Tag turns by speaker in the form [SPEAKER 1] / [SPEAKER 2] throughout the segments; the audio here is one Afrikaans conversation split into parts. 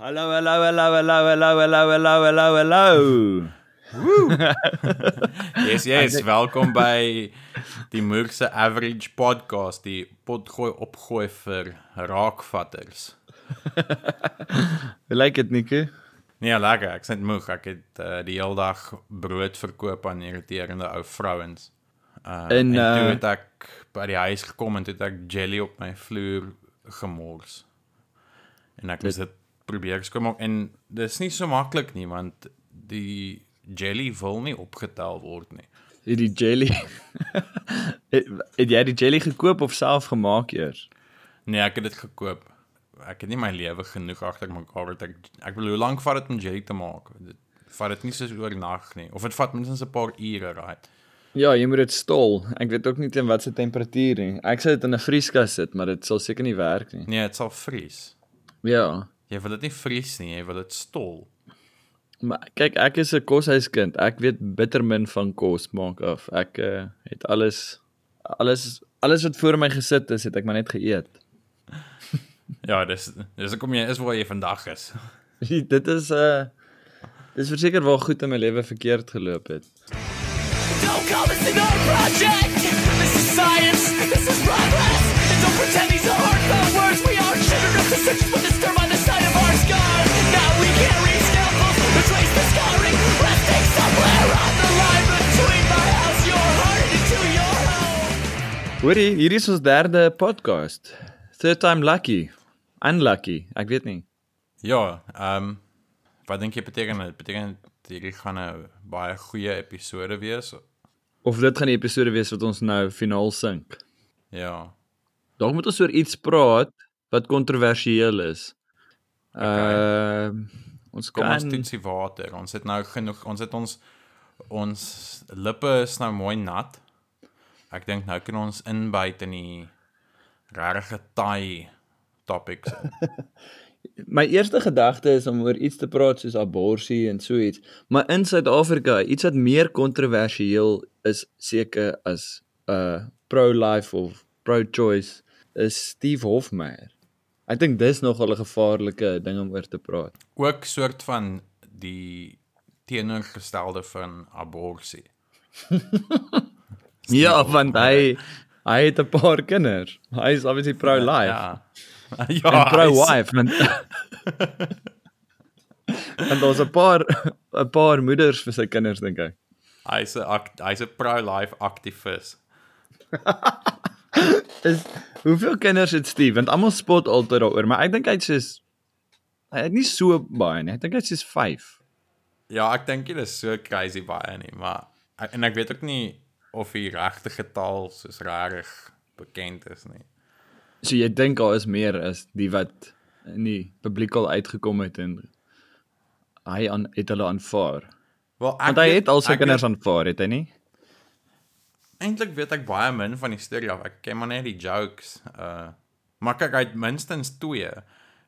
[SPEAKER 1] Hallo, hallo, hallo, hallo, hallo, hallo, hallo, hallo, hallo.
[SPEAKER 2] Yes, yes, welkom by die Moorse Average Podcast, die potgooi opgooi vir raakvatters.
[SPEAKER 1] Hoe lyk dit, Nico?
[SPEAKER 2] Nee, lekker, ek sien moeg. Ek het uh, die hele dag brood verkoop aan irriterende ou vrouens. Uh,
[SPEAKER 1] En,
[SPEAKER 2] en, en toe
[SPEAKER 1] uh,
[SPEAKER 2] het ek by die huis gekom en toe het ek jelly op my vloer gemors. En ek het dit probeer skoonmaak en dis nie so maklik nie want die jelly wil nie opgetel word nie.
[SPEAKER 1] Hierdie jelly. het, het jy die jelly gekoop of self gemaak eers?
[SPEAKER 2] Nee, ek het dit gekoop. Ek het nie my lewe genoeg agter mekaar dat ek ek wil hoe lank vat dit om jelly te maak? Dit vat dit nie soos oornag nie of dit vat minstens 'n paar ure, right?
[SPEAKER 1] Ja, jy moet dit stol. Ek weet ook nie teen watter temperatuur nie. Ek sê dit in 'n vrieskas sit, maar dit sal seker nie werk nie.
[SPEAKER 2] Nee, dit sal vries.
[SPEAKER 1] Ja.
[SPEAKER 2] Jy wil dit nie vries nie, jy wil dit stol.
[SPEAKER 1] Maar kyk, ek is 'n koshuiskind. Ek weet bitter min van kos maak af. Ek uh, het alles alles alles wat voor my gesit is, het ek maar net geëet.
[SPEAKER 2] Ja, dis dis kom jy is waar jy vandag is.
[SPEAKER 1] dit is 'n uh, dis verseker waar goed in my lewe verkeerd geloop het.
[SPEAKER 3] Don't call this an art project. This is science. This is progress. And don't pretend these are heartfelt words. We aren't sugar up the search for the stir
[SPEAKER 1] Hoorie, hier is ons derde podcast. Third time lucky. Unlucky. Ek weet nie.
[SPEAKER 2] Ja, ehm um, wat dink jy beteken dit? Beteken dit hierdie gaan 'n baie goeie episode wees?
[SPEAKER 1] Of dit gaan die episode wees wat ons nou finaal sink.
[SPEAKER 2] Ja.
[SPEAKER 1] Dalk moet ons oor iets praat wat kontroversieel is. Ehm ons
[SPEAKER 2] Kom
[SPEAKER 1] kan
[SPEAKER 2] ons toetsie water. Ons het nou genoeg. Ons het ons ons lippe is nou mooi nat. Ek dink nou kan ons inbyt in die regte taai topics.
[SPEAKER 1] My eerste gedagte is om oor iets te praat soos abortus en so iets, maar in Suid-Afrika, iets wat meer kontroversieel is seker as uh pro-life of pro-choice is Steve Hofmeyr. Ek dink dis nogal 'n gevaarlike ding om oor te praat.
[SPEAKER 2] Ook soort van die teenoorgestelde van abortus.
[SPEAKER 1] Ja, want hy hy het 'n paar kinders. Hy is obviously pro-life.
[SPEAKER 2] Ja.
[SPEAKER 1] Ja,
[SPEAKER 2] ja,
[SPEAKER 1] en pro-wife want en daar's 'n paar 'n paar moeders vir sy kinders dink ek.
[SPEAKER 2] Hy's 'n hy's 'n pro-life aktivis.
[SPEAKER 1] Is hoeveel kinders het Steve? Want almal spot altyd daaroor, maar ek dink hy't soos hy het nie so baie nie. Ek dink hy't soos 5.
[SPEAKER 2] Ja, ek dink dit is so crazy baie nie, maar en ek weet ook nie of die regte getal soos regtig bekend is nie.
[SPEAKER 1] So jy dink daar is meer as die wat in die publiek al uitgekom het en hy aan het hulle aanvaar.
[SPEAKER 2] Wel, ek
[SPEAKER 1] Want hy het al sy kinders aanvaar, het hy nie?
[SPEAKER 2] Eintlik weet ek baie min van die storie af. Ek ken maar net die jokes. Uh maar kyk, hy het minstens 2.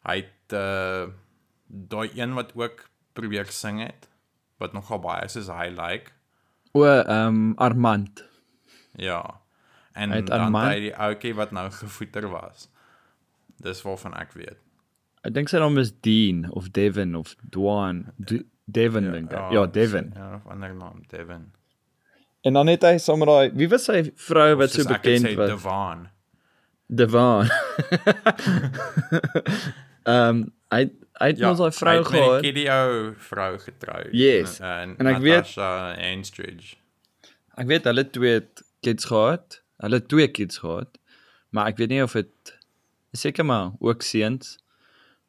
[SPEAKER 2] Hy het uh daai een wat ook probeer sing het wat nogal baie soos hy like.
[SPEAKER 1] O, ehm um, Armand.
[SPEAKER 2] Ja. En
[SPEAKER 1] het
[SPEAKER 2] dan
[SPEAKER 1] Armand-
[SPEAKER 2] hy die ouetjie wat nou gevoeter was. Dis waarvan ek weet.
[SPEAKER 1] Ek dink sy naam is Dean of Devin of Dwan. D Devin dink ek. Ja, Devin.
[SPEAKER 2] Ja, of ander naam, Devin.
[SPEAKER 1] En dan het hy sommer daai wie was sy vrou wat so bekend was?
[SPEAKER 2] Devon.
[SPEAKER 1] Devon. Ehm um, hy hy het mos daai vrou
[SPEAKER 2] hy het met
[SPEAKER 1] gehad.
[SPEAKER 2] die Kidio vrou getrou.
[SPEAKER 1] Yes.
[SPEAKER 2] En,
[SPEAKER 1] En ek weet-
[SPEAKER 2] Natasha Anstridge.
[SPEAKER 1] Ek weet hulle twee het kids gehad. Hulle twee kids gehad. Maar ek weet nie of dit seker maar ook seuns.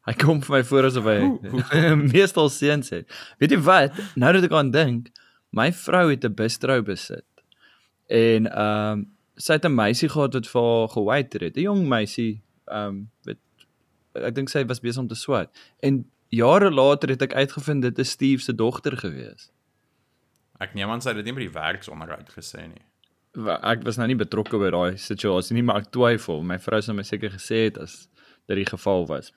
[SPEAKER 1] Hy kom vir my voor asof hy meestal seuns het. Weet jy wat? Nou dat ek aan dink, my vrou het 'n bistro besit. En ehm um, sy het 'n meisie gehad wat vir haar gewaiter het. 'n Jong meisie, ehm um, weet ek dink sy was besig om te swat. En jare later het ek uitgevind dit is Steve se dogter gewees.
[SPEAKER 2] Ek neem aan sy het dit nie by die werksonderhoud gesê nie.
[SPEAKER 1] Ek was nou nie betrokke by daai situasie nie, maar ek twyfel. My vrou sou my seker gesê het as dit die geval was.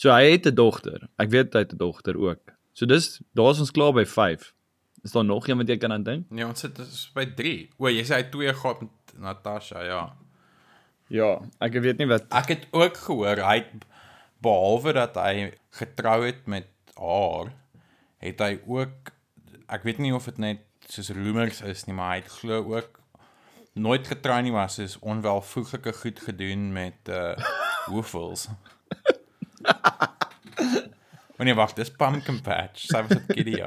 [SPEAKER 1] So hy het 'n dogter. Ek weet hy het 'n dogter ook. So dis daar's ons klaar by 5. Is daar nog een wat jy kan aan dink?
[SPEAKER 2] Nee, ons sit is by 3. O, jy sê hy twee gehad met Natasha, ja.
[SPEAKER 1] Ja, ek weet nie wat
[SPEAKER 2] Ek het ook gehoor hy het behalwe dat hy getrou het met haar, het hy ook ek weet nie of dit net soos rumors is nie, maar hy het glo ook nooit getrou nie, maar soos onwelvoeglike goed gedoen met uh woofels. Oh nee, wag, dis pumpkin patch. Sy was 'n video.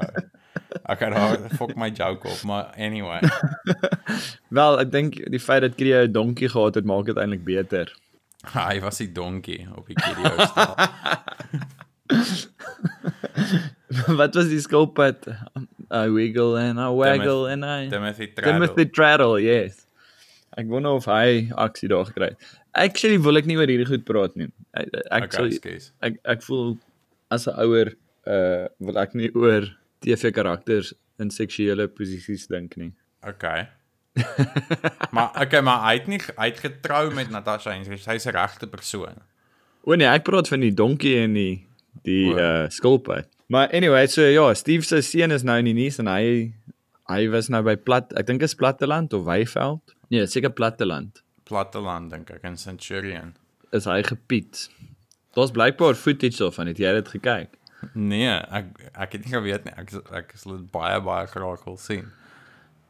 [SPEAKER 2] Ek het haar fuck my joke op, maar anyway.
[SPEAKER 1] Wel, ek dink die feit dat Krio 'n donkie gehad het, maak dit eintlik beter.
[SPEAKER 2] Hy was die donkie op die video stel.
[SPEAKER 1] Wat was die skulpad? I wiggle and I waggle and I
[SPEAKER 2] Timothy Traddle.
[SPEAKER 1] Timothy Traddle, yes. Ek wonder of hy aksie daar gekry het. Actually wil ek nie oor hierdie goed praat nie. Ek ek,
[SPEAKER 2] Okay,
[SPEAKER 1] sal, ek ek voel as 'n ouer uh wil ek nie oor TV karakters in seksuele posisies dink nie.
[SPEAKER 2] Okay. Maar okay, maar hy het nie hy het getrou met Natasha Henry. Sy's 'n regte persoon.
[SPEAKER 1] O nee, ek praat van die donkie en die die
[SPEAKER 2] O.
[SPEAKER 1] uh skulpad. Maar anyway, so ja, Steve se seun is nou in die nuus en hy hy was nou by plat, ek dink is Platteland of Weiveld. Nee, seker Platteland.
[SPEAKER 2] Platteland dink ek in Centurion.
[SPEAKER 1] Is hy gepiet. Daar's blykbaar footage daarvan, het jy dit gekyk?
[SPEAKER 2] Nee, ek ek het nie geweet nie. Ek ek sal dit baie baie graag wil sien.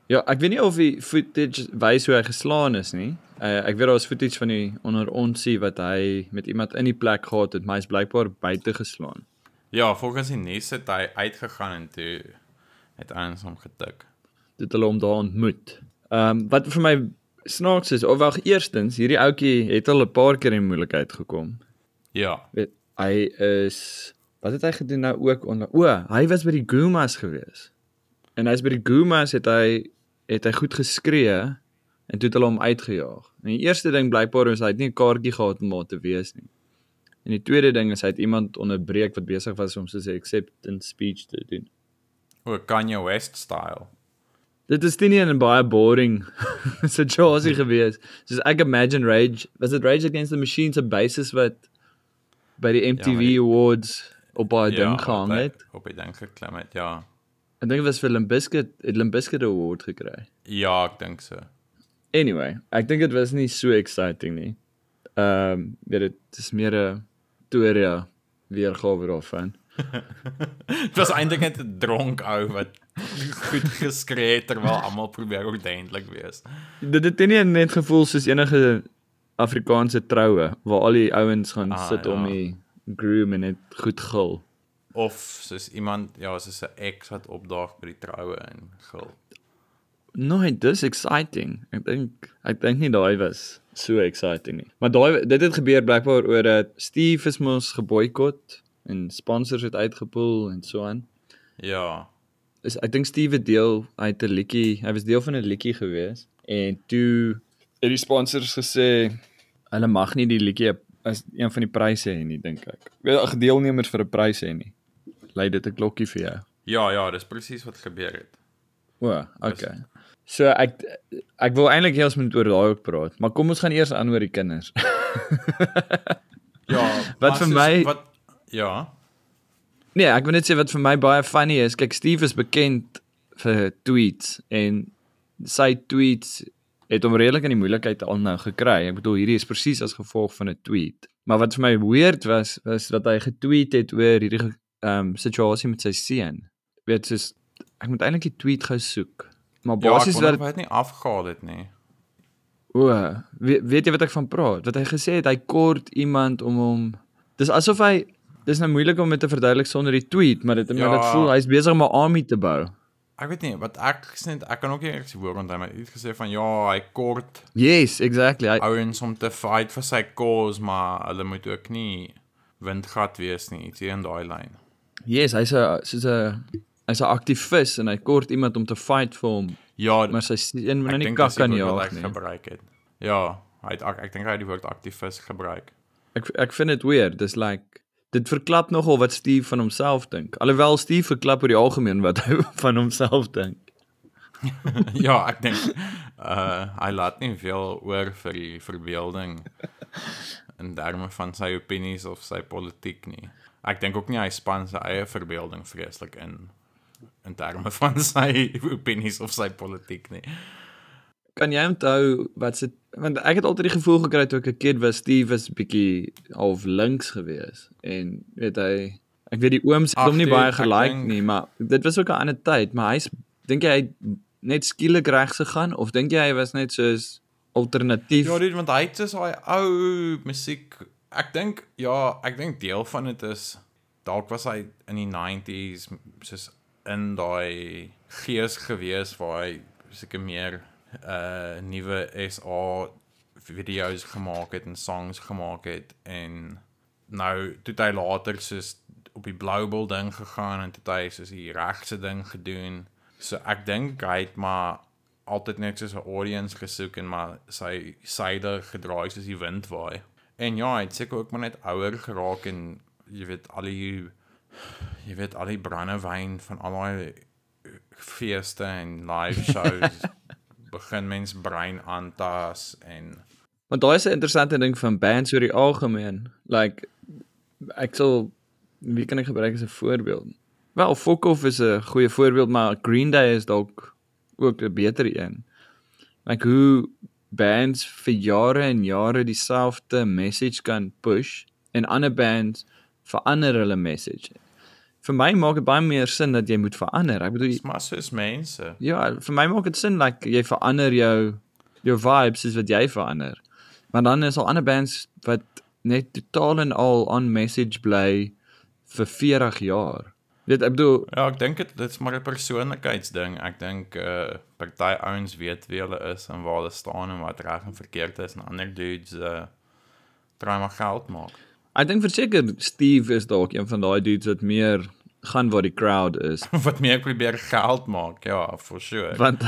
[SPEAKER 1] Ja, ek weet nie of die footage wys hoe hy geslaan is nie. Uh, ek weet daar's footage van die onder ons sien wat hy met iemand in die plek gehad het, maar hy's blykbaar buite geslaan.
[SPEAKER 2] Ja, volgens die nuus het hy uitgegaan en toe het ons hom getik.
[SPEAKER 1] Dit hulle hom daar ontmoet. Ehm um, wat vir my snaaks is, of wag, eerstens, hierdie ouetjie het al 'n paar keer in moeilikheid gekom.
[SPEAKER 2] Ja.
[SPEAKER 1] Weet, hy is wat het hy gedoen nou ook onder O, hy was by die Gumas gewees. En hy's by die Gumas het hy het hy goed geskree en toe het hulle hom uitgejaag. En die eerste ding blykbaar is hy het nie 'n kaartjie gehad om daar te wees nie. En die tweede ding is hy het iemand onderbreek wat besig was om so 'n acceptance speech te doen.
[SPEAKER 2] O, Kanye West style.
[SPEAKER 1] Dit is nie 'n baie boring situasie gewees. Soos ek imagine Rage, was dit Rage Against the Machine se basis wat by die MTV
[SPEAKER 2] maar die-
[SPEAKER 1] Awards op baie ja, ding gehang het.
[SPEAKER 2] Op die ding geklim het. Ja.
[SPEAKER 1] Ek dink dit was vir Limbiskit, het Limbiskit 'n award gekry.
[SPEAKER 2] Ja, ek dink so.
[SPEAKER 1] Anyway, ek dink dit was nie so exciting nie. Ehm, um, weet dit is meer 'n Toria weergawe daarvan.
[SPEAKER 2] Dit was eintlik net 'n dronk ou wat goed geskree het terwyl almal probeer ordentlik wees.
[SPEAKER 1] Dit het nie net gevoel soos enige Afrikaanse troue waar al die ouens gaan
[SPEAKER 2] ah,
[SPEAKER 1] sit
[SPEAKER 2] ja.
[SPEAKER 1] om die groom en net goed gil.
[SPEAKER 2] Of soos iemand, ja, soos 'n ex wat opdaag by die troue en gil.
[SPEAKER 1] Nee, dis exciting. Ek dink ek dink nie daai was so exciting nie. Maar daai dit het gebeur blykbaar oor dat Steve is mos geboikot en sponsors het uitgepoel en so aan.
[SPEAKER 2] Ja.
[SPEAKER 1] Is ek dink Steve het deel het 'n liedjie, hy was deel van 'n liedjie gewees en toe het die sponsors gesê hulle mag nie die liedjie as een van die pryse hê nie, dink ek. Weet ag deelnemers vir 'n prys hê nie. Lei dit 'n klokkie vir jou.
[SPEAKER 2] Ja, ja, dis presies wat gebeur het.
[SPEAKER 1] O, okay. So ek ek wil eintlik hê ons moet oor daai ook praat, maar kom ons gaan eers aan oor die kinders.
[SPEAKER 2] Ja,
[SPEAKER 1] Wat vir my-
[SPEAKER 2] wat ja.
[SPEAKER 1] nee, ek wil net sê wat vir my baie funny is, kyk Steve is bekend vir tweets en sy tweets het hom redelik in die moeilikheid al nou gekry. Ek bedoel hierdie is presies as gevolg van 'n tweet. Maar wat vir my weird was, was dat hy getweet het oor hierdie ehm um, situasie met sy seun. Weet soos ek moet eintlik die tweet gou soek. Maar
[SPEAKER 2] Ja,
[SPEAKER 1] basies wat
[SPEAKER 2] of hy dit nie afgehaal het nie.
[SPEAKER 1] O, weet, weet jy wat ek van praat? Wat hy gesê het, hy kort iemand om hom Dis asof hy dis nou moeilik om dit te verduidelik sonder die tweet, maar dit ja. maar dit
[SPEAKER 2] Ja.
[SPEAKER 1] voel hy's besig om 'n army te bou.
[SPEAKER 2] Ek weet nie, wat ek het, ek kan ook nie eers die woord onthou maar hy het gesê van ja, hy kort
[SPEAKER 1] Yes, exactly. Hy,
[SPEAKER 2] ouens om te fight vir sy cause, maar hulle moet ook nie windgat wees nie, iets hier in daai lyn.
[SPEAKER 1] Yes, hy's 'n soos 'n hy's 'n aktivis en hy kort iemand om te fight vir hom,
[SPEAKER 2] Ja,
[SPEAKER 1] maar sy seun moet nou nie kak aan
[SPEAKER 2] wat
[SPEAKER 1] jaag nie.
[SPEAKER 2] gebruik het. Ja, hy het ek, ek dink hy het die woord aktivis gebruik.
[SPEAKER 1] Ek ek vind dit weird. Dis like dit verklap nogal wat Steve van homself dink. Alhoewel Steve verklap oor die algemeen wat hy van homself dink.
[SPEAKER 2] ja, ek dink uh hy laat nie veel oor vir die verbeelding in terme van sy opinies of sy politiek nie. Ek dink ook nie hy span sy eie verbeelding vreeslik in in terme van sy opinies of sy politiek nie.
[SPEAKER 1] kan jy onthou wat se want ek het altyd die gevoel gekry toe ek 'n kind was, Steve was bietjie half links gewees en weet hy ek weet die ooms het
[SPEAKER 2] Ag,
[SPEAKER 1] hom nie
[SPEAKER 2] dude,
[SPEAKER 1] baie gelike
[SPEAKER 2] dink-
[SPEAKER 1] nie, maar dit was ook 'n ander tyd, maar hy's dink jy hy net skielik regs gegaan of dink jy hy was net soos alternatief?
[SPEAKER 2] Ja, dude, want hy het so daai ou musiek. Ek dink ja, ek dink deel van dit is dalk was hy in die 90s soos in daai gees gewees waar hy seker meer uh nuwe SA video's gemaak het en songs gemaak het en nou toe hy later soos op die Bloubil ding gegaan en toe hy soos die regse ding gedoen. So ek dink hy het maar altyd net soos 'n audience gesoek en maar sy syde gedraai soos die wind waai. En ja, hy het seker ook maar net ouer geraak en jy weet al die jy weet al die brandewyn van al daai feeste en live shows begin mens brein aantas en
[SPEAKER 1] Want daai is 'n interessante ding van bands oor die algemeen. Like ek sal wie kan ek gebruik as 'n voorbeeld? Wel, Fuck Off is 'n goeie voorbeeld, maar Green Day is dalk ook 'n beter een. Like hoe bands vir jare en jare dieselfde message kan push en ander bands verander hulle message. Vir my maak dit baie meer sin dat jy moet verander. Ek bedoel
[SPEAKER 2] dis maar soos mense.
[SPEAKER 1] Ja, vir my maak dit sin like jy verander jou jou vibes soos wat jy verander. Maar dan is al ander bands wat net totaal en al on message bly vir 40 jaar. Dit ek bedoel
[SPEAKER 2] Ja, ek dink dit dit's maar 'n persoonlikheidsding. Ek dink uh party ouens weet wie hulle is en waar hulle staan en wat reg en verkeerd is en ander dudes uh try maar geld maak.
[SPEAKER 1] ek dink verseker Steve is dalk een van daai dudes wat meer gaan waar die crowd is.
[SPEAKER 2] wat meer probeer geld maak. Ja, for sure.
[SPEAKER 1] Want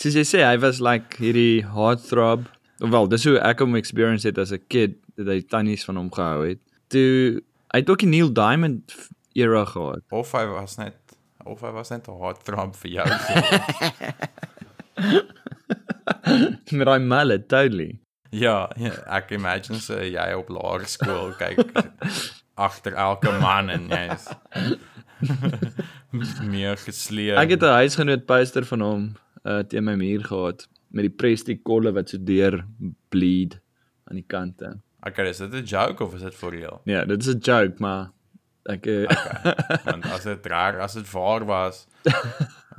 [SPEAKER 1] soos jy sê, hy was like hierdie heartthrob. Wel, dis hoe ek hom experience het as 'n kid dat hy tannies van hom gehou het. Toe hy het ook die Neil Diamond era gehad.
[SPEAKER 2] Of hy was net of hy was net 'n heartthrob vir jou.
[SPEAKER 1] Met daai mullet, totally.
[SPEAKER 2] ja, ja, ek imagine so jy op laerskool kyk agter elke man en jy's meer gesleer.
[SPEAKER 1] Ek het 'n huisgenoot poster van hom uh teen my muur gehad met die Presti kolle wat so deur bleed aan die kante.
[SPEAKER 2] Okay, is dit 'n joke of is dit for real?
[SPEAKER 1] Ja, dit is 'n joke, maar ek uh,
[SPEAKER 2] Want as dit raar, as dit waar was,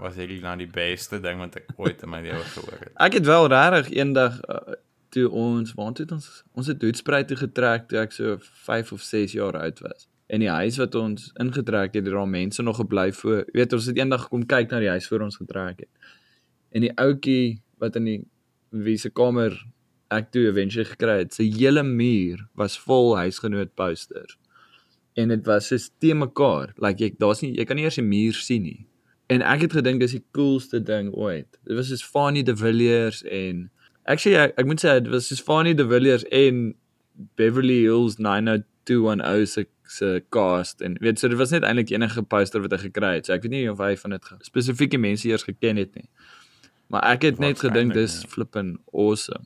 [SPEAKER 2] was hierdie nou die beste ding wat ek ooit in my lewe gehoor het.
[SPEAKER 1] ek het wel regtig eendag uh, toe ons waar het ons ons het Hoedspruit toe getrek toe ek so 5 of 6 jaar oud was. En die huis wat ons ingetrek het, het daar mense nog gebly voor. Jy weet, ons het eendag gekom kyk na die huis voor ons getrek het. En die ouetjie wat in die wie se kamer ek toe eventually gekry het, sy hele muur was vol huisgenoot posters. En dit was so te mekaar, like jy daar's nie jy kan nie eers 'n muur sien nie. En ek het gedink dis die coolste ding ooit. Dit was soos Fanny de Villiers en actually ek, ek moet sê dit was soos Fanny de Villiers en Beverly Hills 90210 se se cast en weet so dit was net eintlik enige poster wat hy gekry het. So ek weet nie of hy van dit spesifieke mense eers geken het nie. Maar ek het net gedink dis flippin awesome.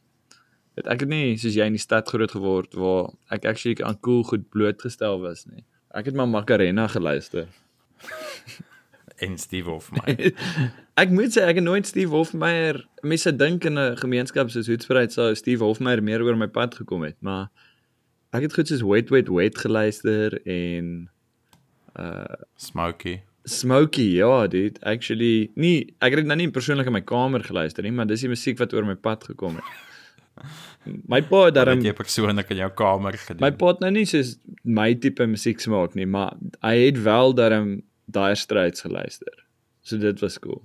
[SPEAKER 1] Weet ek het nie soos jy in die stad groot geword waar ek actually aan cool goed blootgestel was nie. Ek het maar Macarena geluister.
[SPEAKER 2] En Steve of my.
[SPEAKER 1] ek moet sê ek het nooit Steve Hofmeyer mense dink in 'n gemeenskap soos Hoedspruit sou Steve Hofmeyer meer oor my pad gekom het, maar ek het goed soos Wet Wet Wet geluister en
[SPEAKER 2] Smokey.
[SPEAKER 1] Smokey, ja, dude, actually nie ek het dit nou nie persoonlik in my kamer geluister nie, maar dis die musiek wat oor my pad gekom het. My pa het daarom
[SPEAKER 2] jy persoonlik in jou kamer gedoen.
[SPEAKER 1] my pa het nou nie soos my tipe musiek smaak nie, maar hy het wel daarom Dire Straits geluister. So dit was cool.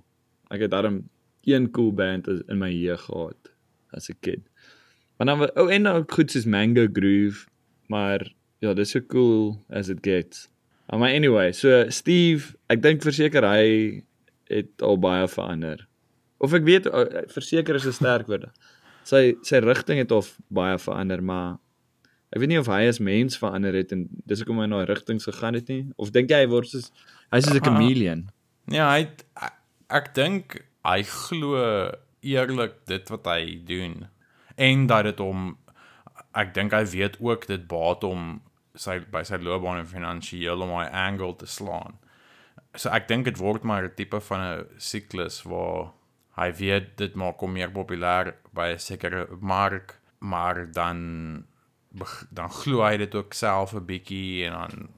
[SPEAKER 1] Ek het daarom een cool band in my jeug gehad as 'n kind. Maar dan oh en nou ook goed soos Mango Groove, maar ja, dis so cool as it gets. Uh, maar anyway, so Steve, ek dink verseker hy het al baie verander. Of ek weet uh, verseker is 'n sterk woord. Sy sy rigting het al baie verander, maar ek weet nie of hy as mens verander het en dis hoekom hy in daai rigtings gegaan het nie. Of dink jy hy word soos hy's soos 'n chameleon?
[SPEAKER 2] Ja, hy het, ek dink hy glo eerlik dit wat hy doen en dat dit hom ek dink hy weet ook dit baat hom sy by sy loopbaan en finansiëel om hy angle te slaan. So ek dink dit word maar 'n tipe van 'n siklus waar hy weet dit maak hom meer populêr by 'n sekere mark, maar dan dan glo hy dit ook self 'n bietjie en dan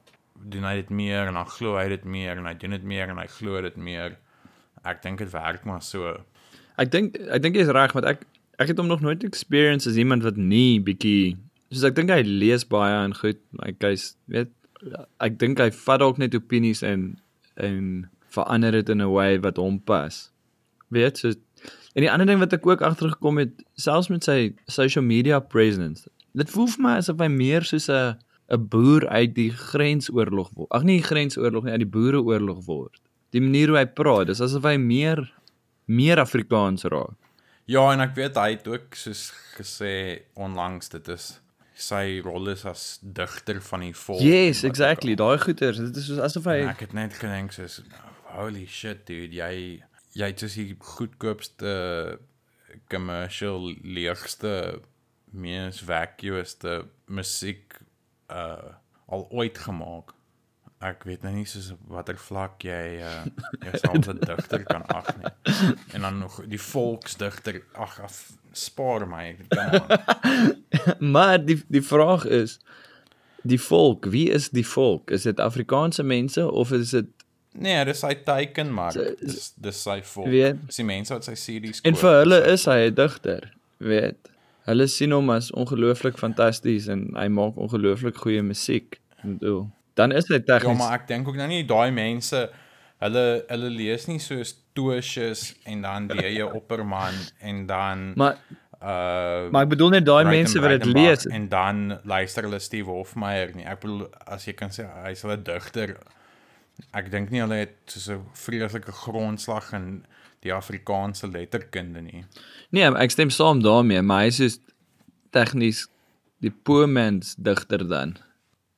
[SPEAKER 2] doen hy dit meer en dan glo hy dit meer en hy doen dit meer en hy glo dit meer. Ek dink dit werk maar so.
[SPEAKER 1] Ek dink ek dink jy's reg want ek ek het hom nog nooit experience as iemand wat nie bietjie soos ek dink hy lees baie en goed, like hy's weet ek dink hy vat dalk net opinies en en verander dit in 'n way wat hom pas. Weet so en die ander ding wat ek ook agtergekom het, selfs met sy social media presence. Dit voel vir my asof hy meer soos 'n 'n boer uit die grensoorlog word. Ag nee, grensoorlog nie, uit die boereoorlog word. Die manier hoe hy praat, dis asof hy meer meer Afrikaans raak.
[SPEAKER 2] Ja, en ek weet hy het ook soos gesê onlangs dit is sy rol is as digter van die volk.
[SPEAKER 1] Yes, exactly. Daai goeters, dit is soos asof hy
[SPEAKER 2] En ek het net gedink soos holy shit dude, jy jy het soos die goedkoopste commercial leegste mees vacuouste musiek uh al ooit gemaak. Ek weet nou nie soos watter vlak jy uh jouself 'n digter kan ag nie. En dan nog die volksdigter, ag af spaar my. Come on.
[SPEAKER 1] maar die die vraag is die volk, wie is die volk? Is dit Afrikaanse mense of is dit
[SPEAKER 2] Nee, dis sy teiken maar dis dis sy volk.
[SPEAKER 1] Weet-
[SPEAKER 2] Dis die mense wat sy series
[SPEAKER 1] En
[SPEAKER 2] koop,
[SPEAKER 1] vir hulle is hy 'n digter, weet. Hulle sien hom as ongelooflik fantasties en hy maak ongelooflik goeie musiek. En bedoel, dan is hy
[SPEAKER 2] Ja,
[SPEAKER 1] tegnies
[SPEAKER 2] maar ek dink ook nou nie daai mense hulle hulle lees nie soos Toosius en dan die Opperman en dan
[SPEAKER 1] maar
[SPEAKER 2] uh
[SPEAKER 1] maar ek bedoel net daai mense wat dit lees.
[SPEAKER 2] en dan luister hulle Steve Hofmeyer nie. Ek bedoel as jy kan sê hy's 'n digter. Ek dink nie hulle het so 'n vreeslike grondslag in die Afrikaanse letterkunde nie.
[SPEAKER 1] Nee, ek stem saam daarmee, maar hy is soos tegnies die poor man's digter dan.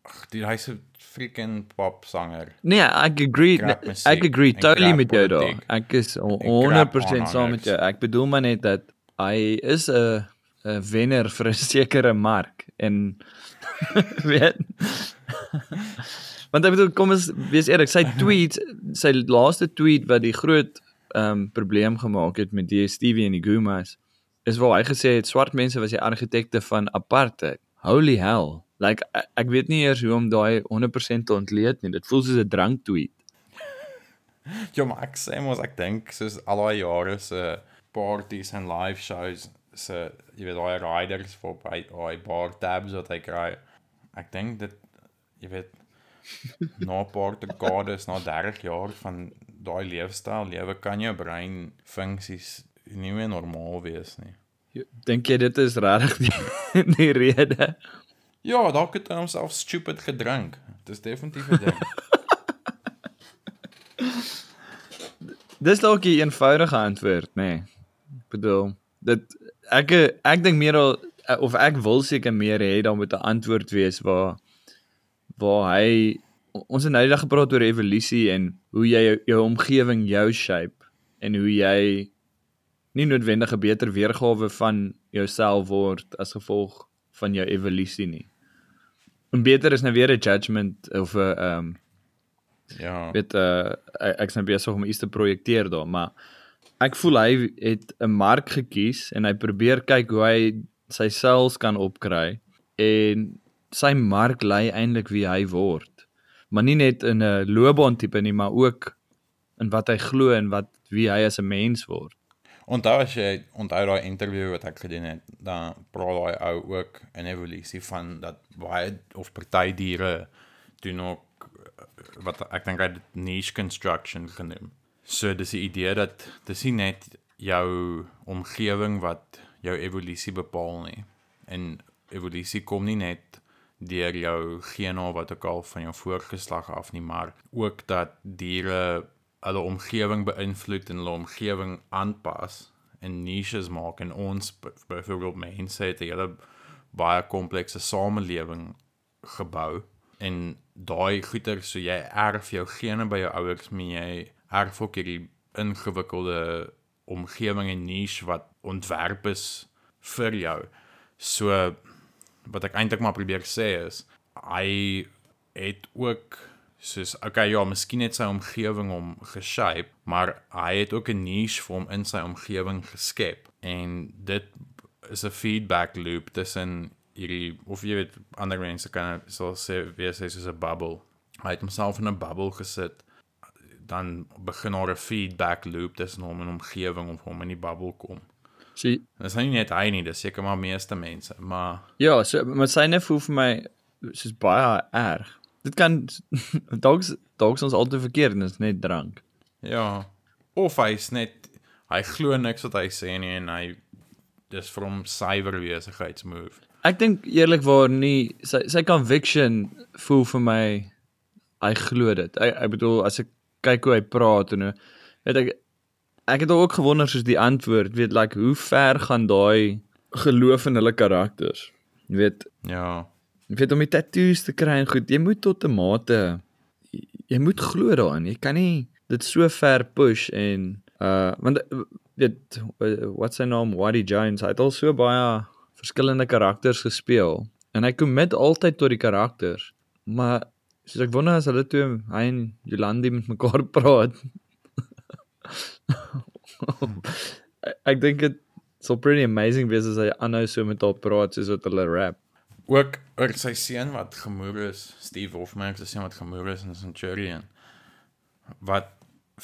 [SPEAKER 2] Ag, die hy's 'n freaking popsanger.
[SPEAKER 1] Nee, ek agree.
[SPEAKER 2] Musiek
[SPEAKER 1] Ek agree totally met jou daar. Ek is
[SPEAKER 2] krap
[SPEAKER 1] 100% saam met jou. Ek bedoel maar net dat hy is 'n 'n wenner vir 'n sekere mark en weet Want ek bedoel kom ons wees eerlik, sy tweet, sy laaste tweet wat die groot ehm um, probleem gemaak het met Stevie en die Gumas is waar hy gesê het swart mense was die argitekte van apartheid. Holy hell. Like ek, ek weet nie eers hoe om daai 100% te ontleed nie. Dit voel soos 'n drank tweet.
[SPEAKER 2] Ja, maar ek sê mos ek dink soos al daai jare se parties en live shows se jy weet daai riders vir by daai bar tabs wat hy kry. Ek dink dit jy weet na 'n paar dekades, na 30 jaar van daai leefstyl lewe kan jou brein funksies nie meer normaal wees nie.
[SPEAKER 1] Dink jy dit is regtig die, die rede?
[SPEAKER 2] Ja, dalk het hy homself stupid gedrink. Dis definitief 'n ding.
[SPEAKER 1] Dis dalk 'n eenvoudige antwoord, nê. Nee. Ek bedoel, dit ek ek dink meer al of ek wil seker meer hê dan moet 'n antwoord wees waar waar hy ons het nou die dag gepraat oor evolusie en hoe jy jou, jou omgewing jou shape en hoe jy nie noodwendig 'n beter weergawe van jouself word as gevolg van jou evolusie nie. En beter is nou weer 'n judgment of 'n ehm um,
[SPEAKER 2] Ja.
[SPEAKER 1] weet uh ek ek's nou besig om iets te projekteer daar, maar ek voel hy het 'n mark gekies en hy probeer kyk hoe hy sy sales kan opkry en sy mark lê eintlik wie hy word. Maar nie net in 'n loopbaan tipe nie, maar ook in wat hy glo en wat wie hy as 'n mens word.
[SPEAKER 2] Onthou as jy onthou daai interview wat ek gedoen het, dan daai ou ook in evolusie van dat baie of party diere doen ook eh, wat ek dink hy dit niche construction genoem. So dis die idee dat dis nie net jou omgewing wat jou evolusie bepaal nie. En evolusie kom nie net deur jou gene of wat ook al van jou voorgeslag af nie, maar ook dat diere hulle omgewing beïnvloed en hulle omgewing aanpas en niches maak en ons byvoorbeeld mense het 'n hele baie komplekse samelewing gebou en daai goeder so jy erf jou gene by jou ouers maar jy erf ook hierdie ingewikkelde omgewing en niche wat ontwerp is vir jou. So wat ek eintlik maar probeer sê is hy het ook soos okay ja, miskien het sy omgewing hom geshape, maar hy het ook 'n niche vir hom in sy omgewing geskep en dit is 'n feedback loop tussen hierdie of jy weet ander mense kan sal sê wees hy soos 'n bubble. Hy het homself in 'n bubble gesit dan begin daar 'n feedback loop tussen hom en omgewing of hom in die bubble kom.
[SPEAKER 1] Sien,
[SPEAKER 2] Dis nou nie net hy nie, dis seker maar meeste mense, maar
[SPEAKER 1] ja, so maar syne voel vir my soos baie erg. Dit kan dalk dalk ons altyd verkeerd en dit is net drank.
[SPEAKER 2] ja, of hy's net hy glo niks wat hy sê nie en hy dis vir hom suiwer besigheidsmove.
[SPEAKER 1] Ek dink eerlikwaar nie sy sy conviction voel vir my hy glo dit. Ek, ek bedoel as ek kyk hoe hy praat en hoe weet ek ek het ook gewonder soos die antwoord, weet like hoe ver gaan daai geloof in hulle karakters. Jy weet,
[SPEAKER 2] Ja.
[SPEAKER 1] jy weet om die tattoos te kry en goed, jy moet tot 'n mate jy, moet glo daarin. Jy kan nie dit so ver push en uh want uh, weet uh, wat sy naam Waddy Jones, hy het al so baie verskillende karakters gespeel en hy commit altyd tot die karakters. Maar soos ek wonder as hulle toe hy en Jolandi met mekaar praat. Ek, dink dit sal pretty amazing wees as hy aanhou so met haar praat soos wat hulle rap.
[SPEAKER 2] Ook oor sy seun wat gemoer is, Steve Hofman se seun wat gemoer is in Centurion. Wat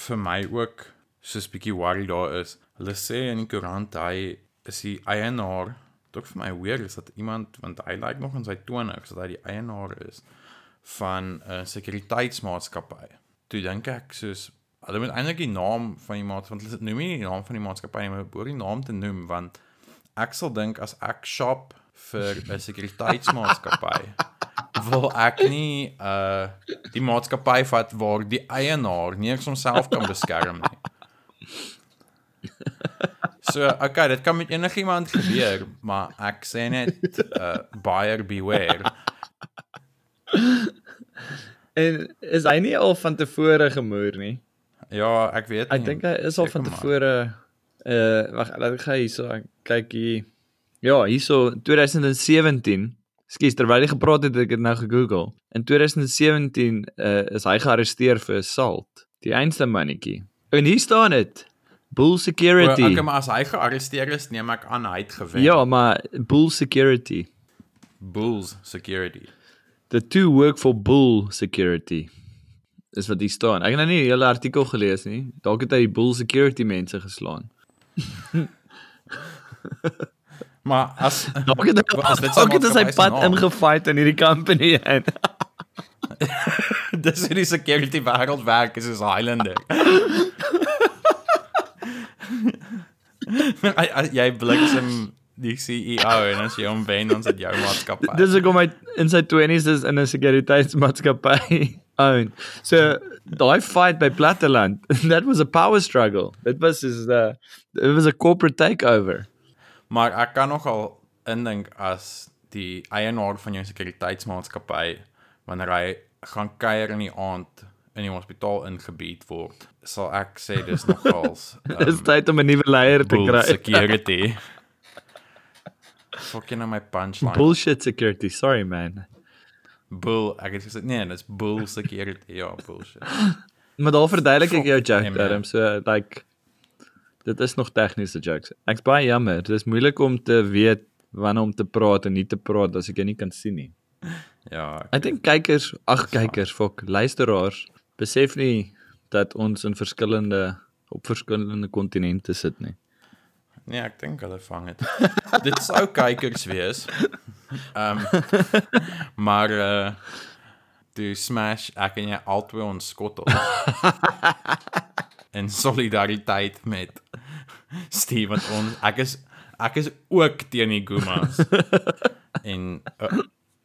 [SPEAKER 2] vir my ook soos bietjie worry daar is. Hulle sê in die koerant hy is die eienaar. Dit vir my weer is dat iemand want hy lyk nog in sy 20's dat hy die eienaar is van 'n sekuriteitsmaatskappy. Toe dink ek soos hulle moet eintlik die naam van die maat want hulle noem nie die naam van die maatskappy nie, maar behoort die naam te noem want ek sal dink as ek shop vir 'n sekuriteitsmaatskappy wil ek nie uh die maatskappy vat waar die eienaar nie eens homself kan beskerm nie. So, okay, dit kan met enigiemand gebeur, maar ek sê net uh buyer beware.
[SPEAKER 1] En is hy nie al van tevore gemoer nie?
[SPEAKER 2] Ja, ek weet nie.
[SPEAKER 1] Ek dink hy is al van tevore uh wag, laat ek gaan hierso kyk hier. Ja, hierso 2017. Skus, terwyl jy gepraat het, het ek dit nou gegoogel. In 2017 uh is hy gearresteer vir assault. Die einste mannetjie. En hier staan dit. Bull Security.
[SPEAKER 2] O, Okay, maar as hy gearresteer is, neem ek aan hy het gewen.
[SPEAKER 1] ja, maar Bull Security.
[SPEAKER 2] Bulls Security.
[SPEAKER 1] The two work for Bull Security. Is wat hier staan. Ek het nou nie die hele artikel gelees nie. Dalk het hy die Bull Security mense geslaan.
[SPEAKER 2] Maar as
[SPEAKER 1] Dalk het hy
[SPEAKER 2] As dit
[SPEAKER 1] dalk het hy sy pad ingefight in hierdie company en
[SPEAKER 2] dis hoe die security wêreld werk is is Highlander. Ai, ai, jy bliksem die CEO en as jy hom wen ons het jou maatskappy.
[SPEAKER 1] dis hoekom hy in sy 20's is in 'n sekuriteitsmaatskappy own. So daai fight by Platteland, that was a power struggle. It was is the it was a corporate takeover.
[SPEAKER 2] Maar ek kan nogal indink as die eienaar van jou sekuriteitsmaatskappy wanneer hy gaan kuier in die aand in die hospitaal ingebied word, sal ek sê dis nogals
[SPEAKER 1] Dis tyd om 'n nuwe leier te kry.
[SPEAKER 2] security. Fucking on my punchline.
[SPEAKER 1] Bullshit security. Sorry man.
[SPEAKER 2] Bull, ek het gesê nee, dis bull security. Ja, bullshit.
[SPEAKER 1] Maar daar verduidelik ek jou joke
[SPEAKER 2] nee,
[SPEAKER 1] daarom so like dit is nog tegniese jokes. Ek's baie jammer. Dit is moeilik om te weet wanneer om te praat en nie te praat as ek jou nie kan sien nie.
[SPEAKER 2] Ja,
[SPEAKER 1] Ek dink kykers, ag kykers, fok, luisteraars besef nie dat ons in verskillende op verskillende kontinente sit nie.
[SPEAKER 2] Nee, ek dink hulle vang dit. Dit sou kykers wees. Ehm um, maar uh toe smash ek en jy albei ons skottel. in solidariteit met Steve want ons ek is ek is ook teen die Gumas. en uh,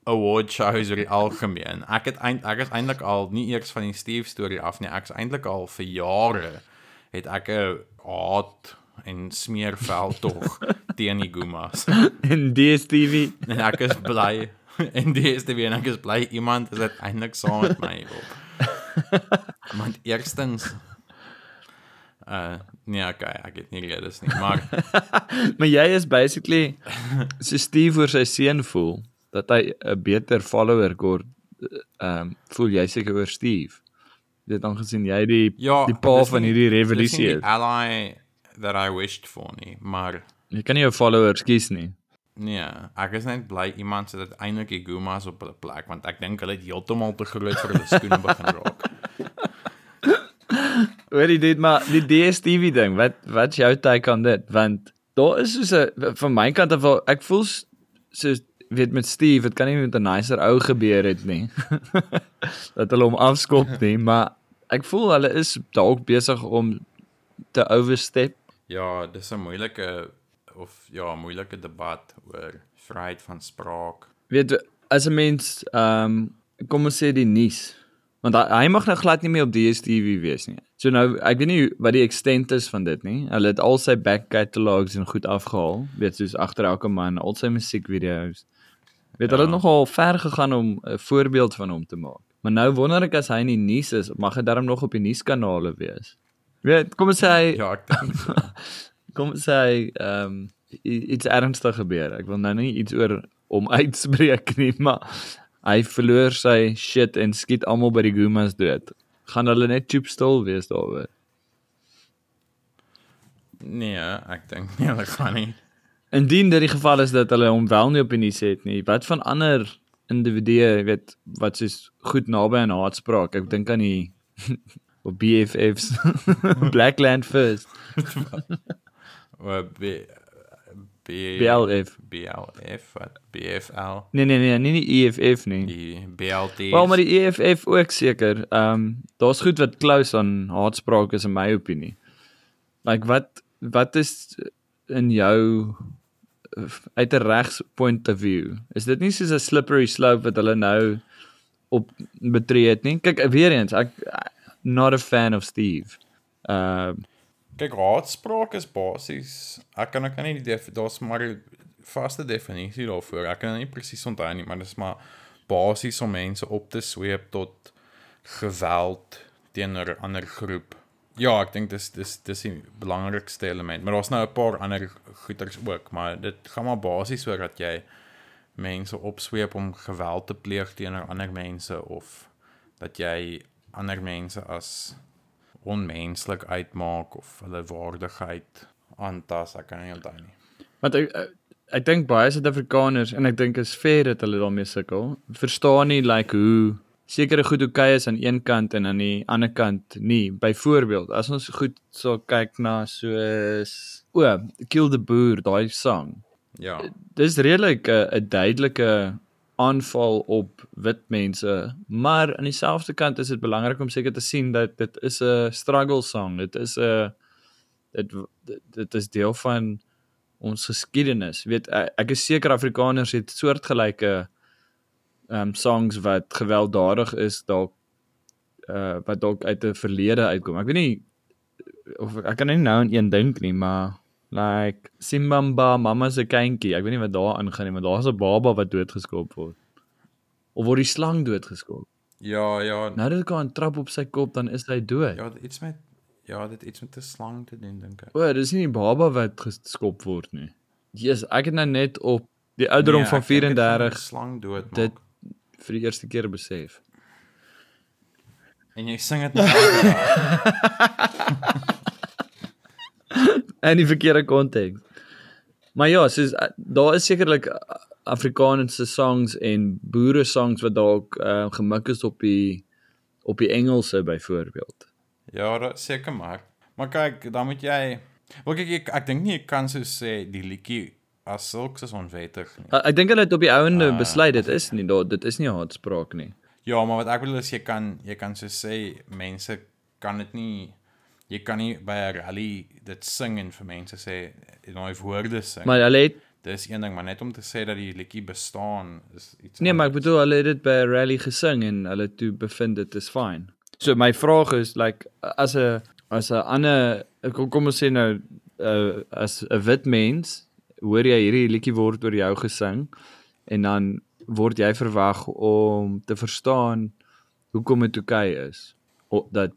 [SPEAKER 2] award shows oor die algemeen. Ek het eind, ek is eintlik al nie eers van die Steve storie af nie. Ek's eintlik al vir jare het ek 'n haat en smeerveld tog teen die Gumas.
[SPEAKER 1] En DStv,
[SPEAKER 2] En ek is bly en die en ek is bly iemand is uiteindelik saam met my hierop. Want eerstens uh nee, okay, ek het nie redes nie, maar
[SPEAKER 1] maar jy is basically so Steve oor sy seun voel dat hy 'n beter follower kort ehm um, voel jy seker oor Steve? Dit aangesien jy die
[SPEAKER 2] Ja,
[SPEAKER 1] die pa van hierdie revolusie
[SPEAKER 2] die
[SPEAKER 1] is.
[SPEAKER 2] ally that I wished for nie, maar
[SPEAKER 1] Jy kan nie jou followers kies nie.
[SPEAKER 2] nee, ek is net bly iemand sit uiteindelik die Gumas op hulle plek want ek dink hulle het heeltemal te groot vir hulle skoene begin raak.
[SPEAKER 1] Hoorie dit maar die DStv ding, wat wat jou take aan dit? Want daar is soos 'n van my kant af ek voel s- soos weet met Steve, dit kan nie met 'n nicer ou gebeur het nie. dat hulle hom afskop nie, maar ek voel hulle is dalk besig om te overstep.
[SPEAKER 2] Ja, dis 'n moeilike of ja, moeilike debat oor vryheid van spraak.
[SPEAKER 1] Weet as 'n mens ehm um, kom ons sê die nuus want hy, hy mag nou glad nie meer op DStv wees nie. So nou ek weet nie wat die extent is van dit nie. Hulle het al sy back catalogs en goed afgehaal. Weet soos agter elke man, al sy musiekvideo's. Weet ja. hulle het nogal ver gegaan om 'n voorbeeld van hom te maak. Maar nou wonder ek as hy in die nuus is, mag hy darm nog op die nuuskanale wees. Weet, kom ons sê hy
[SPEAKER 2] Ja, ek dink so.
[SPEAKER 1] kom ons sê hy ehm um, iets ernstig gebeur. Ek wil nou nie iets oor hom uitspreek nie, maar hy verloor sy shit en skiet almal by die Gumas dood. Gaan hulle net chop stil wees daaroor?
[SPEAKER 2] Nee, ek dink nie hulle gaan nie.
[SPEAKER 1] Indien dit die geval is dat hulle hom wel nie op die nuus het nie, wat van ander individue, jy weet, wat soos goed naby aan haatspraak. Ek dink aan die op BFFs Blackland First,
[SPEAKER 2] Of B B
[SPEAKER 1] BLF.
[SPEAKER 2] BLF wat BFL
[SPEAKER 1] Nee nee nee, nie die EFF nie.
[SPEAKER 2] die BLT.
[SPEAKER 1] Wel maar die EFF ook seker. Ehm um, daar's goed wat close aan haatspraak is in my opinie. Like wat wat is in jou uit 'n regs point of view? Is dit nie soos 'n slippery slope wat hulle nou op betree het nie? Kyk weer eens, ek not a fan of Steve. Uh,
[SPEAKER 2] Kyk, haatspraak is basies ek kan ek kan nie daar's maar 'n vaste definisie daarvoor. Ek kan nie presies onthou nie, maar dit is maar basies om mense op te sweep tot geweld teenoor 'n ander groep. Ja, ek dink dis dis dis die belangrikste element, maar daar's nou 'n paar ander goeters ook, maar dit gaan maar basies oor dat jy mense opsweep om geweld te pleeg teenoor ander mense of dat jy ander mense as onmenslik uitmaak of hulle waardigheid aantas, ek kan nie onthou nie.
[SPEAKER 1] Want ek ek, ek dink baie Suid-Afrikaners en ek dink is fair dat hulle daarmee sukkel. Verstaan nie like hoe sekere goed oukei is aan een kant en aan die ander kant nie. Byvoorbeeld, as ons goed sal kyk na soos o, Kill the Boer, daai sang.
[SPEAKER 2] Ja.
[SPEAKER 1] Dis redelik 'n 'n duidelike aanval op wit mense, maar aan dieselfde kant is dit belangrik om seker te sien dat dit is 'n struggle song. Dit is 'n dit dit- dit is deel van ons geskiedenis. Weet ek, ek is seker Afrikaners het soortgelyke ehm um, songs wat gewelddadig is dalk uh wat dalk uit 'n verlede uitkom. Ek weet nie of ek kan nie nou aan een dink nie, maar like Simbamba mamma se kindjie. Ek weet nie wat daar aangaan nie, maar daar's 'n baba wat doodgeskop word. Of word die slang doodgeskop.
[SPEAKER 2] Ja, ja.
[SPEAKER 1] Nou dat ek aan trap op sy kop dan is hy dood.
[SPEAKER 2] Ja, dit iets met ja, dit iets met 'n slang te doen dink ek.
[SPEAKER 1] O, dis nie die baba wat geskop word nie. Jesus, ek het nou net op die ouderdom
[SPEAKER 2] Nee,
[SPEAKER 1] van
[SPEAKER 2] ek dink dit gaan 'n
[SPEAKER 1] 34
[SPEAKER 2] slang dood
[SPEAKER 1] dit
[SPEAKER 2] maak.
[SPEAKER 1] vir die eerste keer besef.
[SPEAKER 2] En jy sing dit nou.
[SPEAKER 1] In die verkeerde konteks. Maar ja, soos uh, daar is sekerlik uh, Afrikaanse songs en boere songs wat dalk uh, gemik is op die op die Engelse byvoorbeeld.
[SPEAKER 2] ja, dat seker maar. Maar kyk, dan moet jy Wel kyk ek, ek dink nie jy kan so sê die liedjie as sulks is onwettig nie.
[SPEAKER 1] Uh, ek dink hulle het op die ouende
[SPEAKER 2] Ah.
[SPEAKER 1] besluit dit is nie daar dit is nie haatspraak nie.
[SPEAKER 2] Ja, maar wat ek bedoel is jy kan jy kan so sê mense kan dit nie jy kan nie by 'n rally dit sing en vir mense sê en daai woorde sing.
[SPEAKER 1] Maar hulle het
[SPEAKER 2] Dis een ding, maar net om te sê dat die liedjie bestaan is iets
[SPEAKER 1] Nee, maar ek
[SPEAKER 2] anders.
[SPEAKER 1] bedoel hulle het dit by 'n rally gesing en hulle toe bevind dit is fine. So my vraag is like as 'n as 'n ander kom, kom ons sê nou uh, as 'n wit mens hoor jy hierdie liedjie word oor jou gesing en dan word jy verwag om te verstaan hoekom dit oukei is. O, dat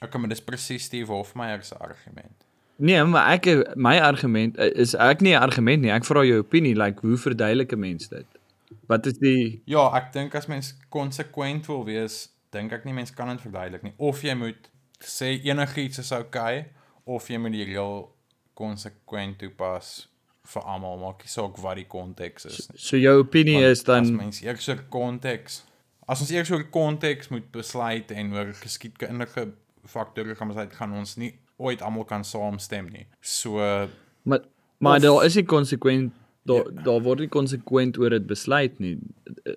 [SPEAKER 2] Okay, maar dis presies Steve Hofmeyer se argument.
[SPEAKER 1] Nee, maar ek my argument is ek nie 'n argument nie. Ek vra jou opinie like hoe verduidelik 'n mens dit? Wat is die
[SPEAKER 2] Ja, ek dink as mens konsekwent wil wees, dink ek nie mens kan dit verduidelik nie. Of jy moet sê enigiets is okay, of jy moet die reël konsekwent toepas vir almal, maak nie saak wat die konteks is nie.
[SPEAKER 1] so jou opinie
[SPEAKER 2] Want
[SPEAKER 1] is
[SPEAKER 2] as
[SPEAKER 1] dan
[SPEAKER 2] mens eers oor konteks as ons eers oor konteks moet besluit en oor geskiedkundige faktore gaan besluit, gaan ons nie ooit almal kan saamstem nie. So
[SPEAKER 1] maar maar
[SPEAKER 2] Of-
[SPEAKER 1] daar is nie konsekwent daar
[SPEAKER 2] Ja.
[SPEAKER 1] daar word nie konsekwent oor dit besluit nie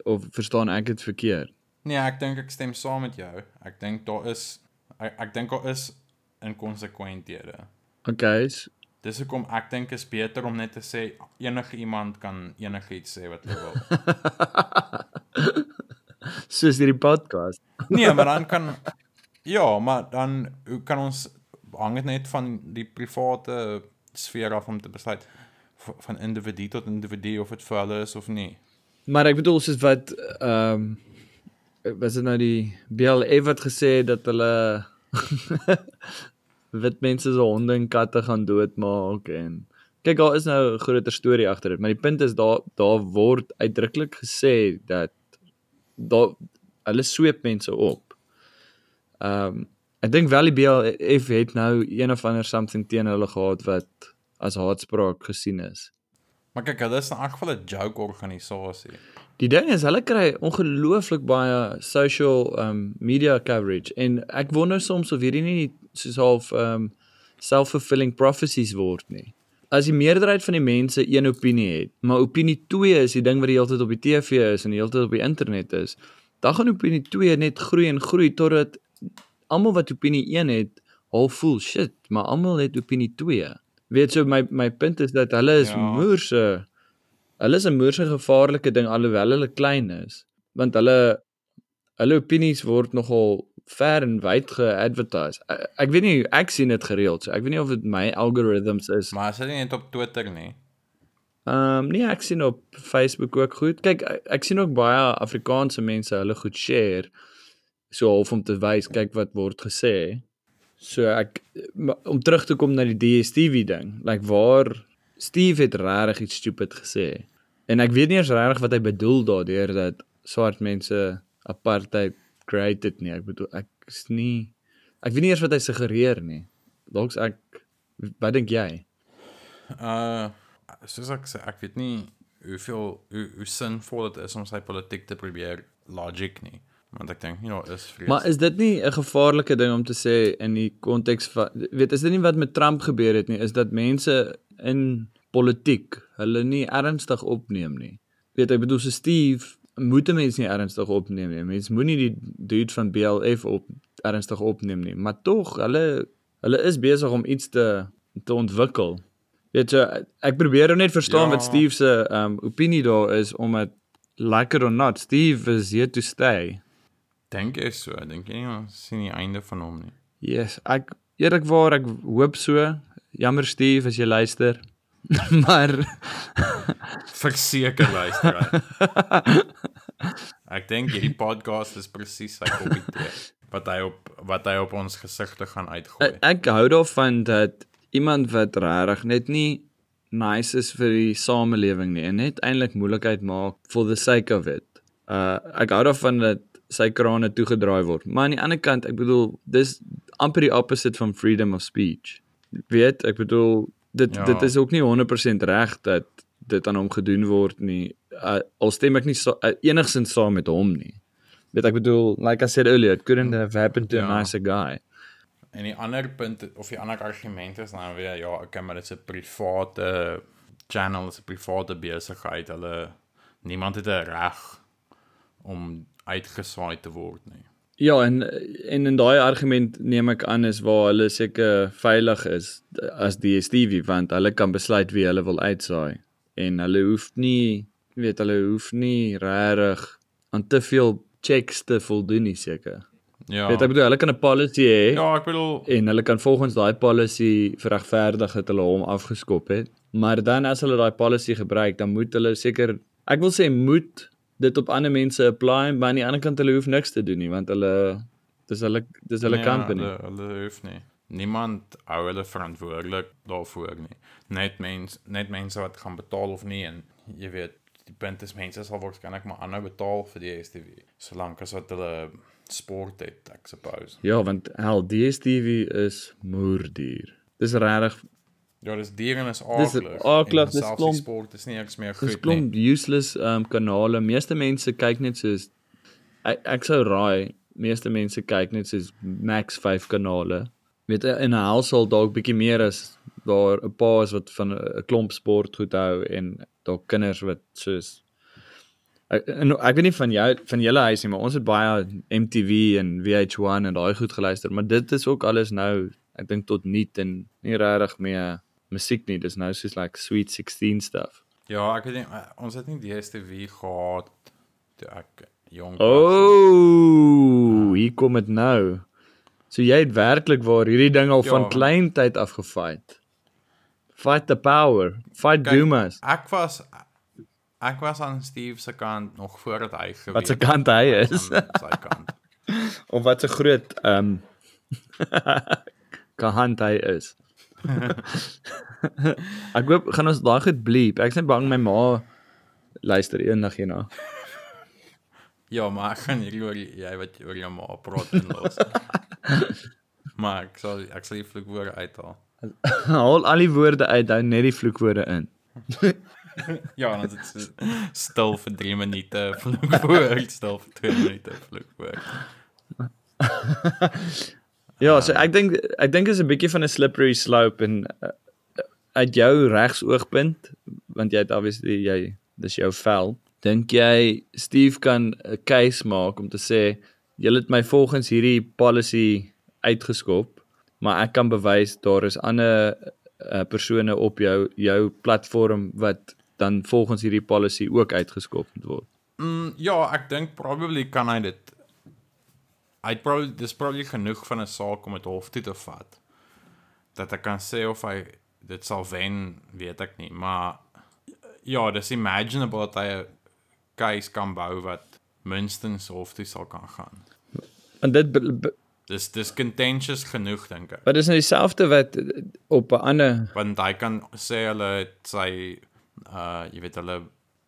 [SPEAKER 1] of verstaan ek dit verkeerd?
[SPEAKER 2] nee, ek dink ek stem saam met jou. Ek dink daar is ek, ek dink daar is inkonsekwenthede.
[SPEAKER 1] Okay,
[SPEAKER 2] Dis hoekom ek dink is beter om net te sê enige iemand kan enigiets sê wat hulle wil.
[SPEAKER 1] soos hierdie podcast.
[SPEAKER 2] Nee, maar dan kan ja, maar dan hoe kan ons hang dit net van die private sfeer af om te besluit van individu tot individu of dit vir hulle is of nie.
[SPEAKER 1] Maar ek bedoel soos wat ehm um, was dit nou die BLF wat gesê het dat hulle wit mense se honde en katte gaan doodmaak en kyk daar is nou 'n groter storie agter dit, maar die punt is daar daar word uitdruklik gesê dat daar hulle sweep mense op. Ehm um, ek dink wel die BLF het nou een of ander something teen hulle gehad wat as haatspraak gesien is.
[SPEAKER 2] Maar kyk, hulle is in elk geval 'n joke organisasie.
[SPEAKER 1] Die ding is hulle kry ongelooflik baie social um media coverage en ek wonder soms of hierdie nie soos half um self-fulfilling prophecies word nie. As die meerderheid van die mense een opinie het, maar opinie 2 is die ding wat die hele tyd op die TV is en die hele tyd op die internet is, dan gaan opinie 2 net groei en groei totdat almal wat opinie 1 het, half voel shit, maar almal het opinie 2. Weet so my my punt is dat hulle is
[SPEAKER 2] Ja.
[SPEAKER 1] moerse Hulle is 'n moerse gevaarlike ding alhoewel hulle klein is, want hulle hulle opinies word nogal ver en wyd ge-advertise. Ek, ek weet nie, ek sien dit gereeld. So ek weet nie of dit my algorithms is.
[SPEAKER 2] Maar as dit nie net op Twitter nie.
[SPEAKER 1] Ehm um, nee, ek sien op Facebook ook goed. Kyk, ek, ek sien ook baie Afrikaanse mense hulle goed share so half om te wys kyk wat word gesê. So ek om terug te kom na die DStv ding, like waar Steve het regtig iets stupid gesê. En ek weet nie eens regtig wat hy bedoel daardeur dat swart mense apartheid created nie. Ek bedoel ek is nie ek weet nie eers wat hy suggereer nie. Dalk ek wat dink jy?
[SPEAKER 2] Uh soos ek sê, ek weet nie hoeveel hoe, hoe sinvol dit is om sy politiek te probeer logic nie. Want ek dink nie daar is vrees.
[SPEAKER 1] Maar is dit nie 'n gevaarlike ding om te sê in die konteks van weet is dit nie wat met Trump gebeur het nie, is dat mense in politiek hulle nie ernstig opneem nie. Weet ek bedoel so Steve moet mense nie ernstig opneem nie. Mense moenie die dude van BLF op ernstig opneem nie, maar tog hulle hulle is besig om iets te te ontwikkel. Weet jy, ek probeer nou net verstaan
[SPEAKER 2] Ja.
[SPEAKER 1] wat Steve se um opinie daar is omdat like it or not, Steve is here to stay.
[SPEAKER 2] Dink jy so? Dink jy nie ons sien die einde van hom nie?
[SPEAKER 1] Yes, ek eerlikwaar ek hoop so. Jammer Steve as jy luister. maar
[SPEAKER 2] Verseker luister. ek dink hierdie podcast is presies sy koppie tee wat hy op wat hy op ons gesigte gaan uitgooi.
[SPEAKER 1] ek, ek hou daarvan dat iemand wat regtig net nie nice is vir die samelewing nie en net eintlik moeilikheid maak for the sake of it. Uh ek hou daarvan dat sy krane toegedraai word. Maar aan die ander kant, ek bedoel, dis amper die opposite van freedom of speech. Weet, ek bedoel dit
[SPEAKER 2] Ja.
[SPEAKER 1] dit is ook nie 100% reg dat dit aan hom gedoen word nie. Uh, al stem ek nie so, uh, enigsins saam met hom nie. Weet ek bedoel, like I said earlier, it couldn't have happened to
[SPEAKER 2] Ja.
[SPEAKER 1] a nicer guy.
[SPEAKER 2] En die ander punt of die ander argument is dan weer ja, okay, maar dit is 'n private channel, dit is 'n private besigheid. Hulle niemand het 'n reg om uitgeswaai te word nie.
[SPEAKER 1] Ja, en en in daai argument neem ek aan is waar hulle seker veilig is as DStv want hulle kan besluit wie hulle wil uitsaai en hulle hoef nie, jy weet hulle hoef nie regtig aan te veel checks te voldoen nie seker.
[SPEAKER 2] Ja.
[SPEAKER 1] Weet ek bedoel hulle kan 'n policy hê
[SPEAKER 2] ja, ek bedoel
[SPEAKER 1] en hulle kan volgens daai policy verregverdig dat hulle hom afgeskop het. Maar dan as hulle daai policy gebruik, dan moet hulle seker ek wil sê moet dit op ander mense apply, maar aan die ander kant hulle hoef niks te doen nie want hulle dis hulle dis hulle
[SPEAKER 2] nee,
[SPEAKER 1] company.
[SPEAKER 2] Hulle, hulle hoef nie. Niemand hou hulle verantwoordelik daarvoor nie. Net mens net mense wat gaan betaal of nie en jy weet die punt is mense sal waarskynlik maar aanhou betaal vir die DStv solank as wat hulle sport het, ek suppose.
[SPEAKER 1] Ja, want hel DStv is moerduur. Dis regtig
[SPEAKER 2] Ja, dis dier en is
[SPEAKER 1] Dis
[SPEAKER 2] aaklig.
[SPEAKER 1] aaklig,
[SPEAKER 2] En
[SPEAKER 1] dis klomp-
[SPEAKER 2] sport is nie eens meer
[SPEAKER 1] Dis
[SPEAKER 2] goed nie.
[SPEAKER 1] klomp useless um kanale. Meeste mense kyk net soos ek, ek sou raai, meeste mense kyk net soos max 5 kanale. Weet in 'n household dalk bietjie meer as daar 'n pa is wat van 'n klomp sport goed hou en dalk kinders wat soos ek, en, ek weet nie van jou van julle huis nie, maar ons het baie MTV en VH1 en daai goed geluister, maar dit is ook alles nou ek dink tot nuut en nie regtig meer musiek nie. Dis nou soos like Sweet 16 stuff.
[SPEAKER 2] Ja, ek weet nie eh, ons het nie DStv gehad toe ek jonk was.
[SPEAKER 1] Oh, hier kom dit nou. So jy het werklik waar hierdie ding al
[SPEAKER 2] Ja,
[SPEAKER 1] van klein tyd af gefight. Fight the power. Fight Dumas.
[SPEAKER 2] Ek was ek was aan Steve se kant nog voordat hy geweet
[SPEAKER 1] Wat se kant hy is
[SPEAKER 2] sy kant.
[SPEAKER 1] of wat se groot ehm um, kant hy is. ek hoop gaan ons daai goed bleep. Ek's net bang my ma luister eendag hierna.
[SPEAKER 2] Ja, maar ek gaan hier oor jy wat oor jou ma praat en los. maar ek sal ek sal die vloekwoorde uithaal.
[SPEAKER 1] Haal al die woorde uit, hou net die vloekwoorde in.
[SPEAKER 2] Ja, dan is dit so stil vir 3 minute vloekwoord, stil vir 2 minute vloekwoord.
[SPEAKER 1] Ja, so ek dink ek dink is 'n bietjie van 'n slippery slope en uh, uit jou regsoogpunt want jy het obviously jy dis jou vel. Dink jy Steve kan 'n case maak om te sê jy het my volgens hierdie policy uitgeskop, maar ek kan bewys daar is ander uh, persone op jou jou platform wat dan volgens hierdie policy ook uitgeskop moet word.
[SPEAKER 2] Mm, ja, ek dink probably kan hy dit hy probably dis probably genoeg van 'n saak om dit hof toe te vat. Dat ek kan sê of hy dit sal wen, weet ek nie, maar ja, dis imaginable dat hy 'n case kan bou wat minstens hof toe sal kan gaan.
[SPEAKER 1] En dit
[SPEAKER 2] Dis dis contentious genoeg dink ek.
[SPEAKER 1] wat is nou dieselfde wat op 'n ander
[SPEAKER 2] Want hy kan sê hulle sy uh jy weet hulle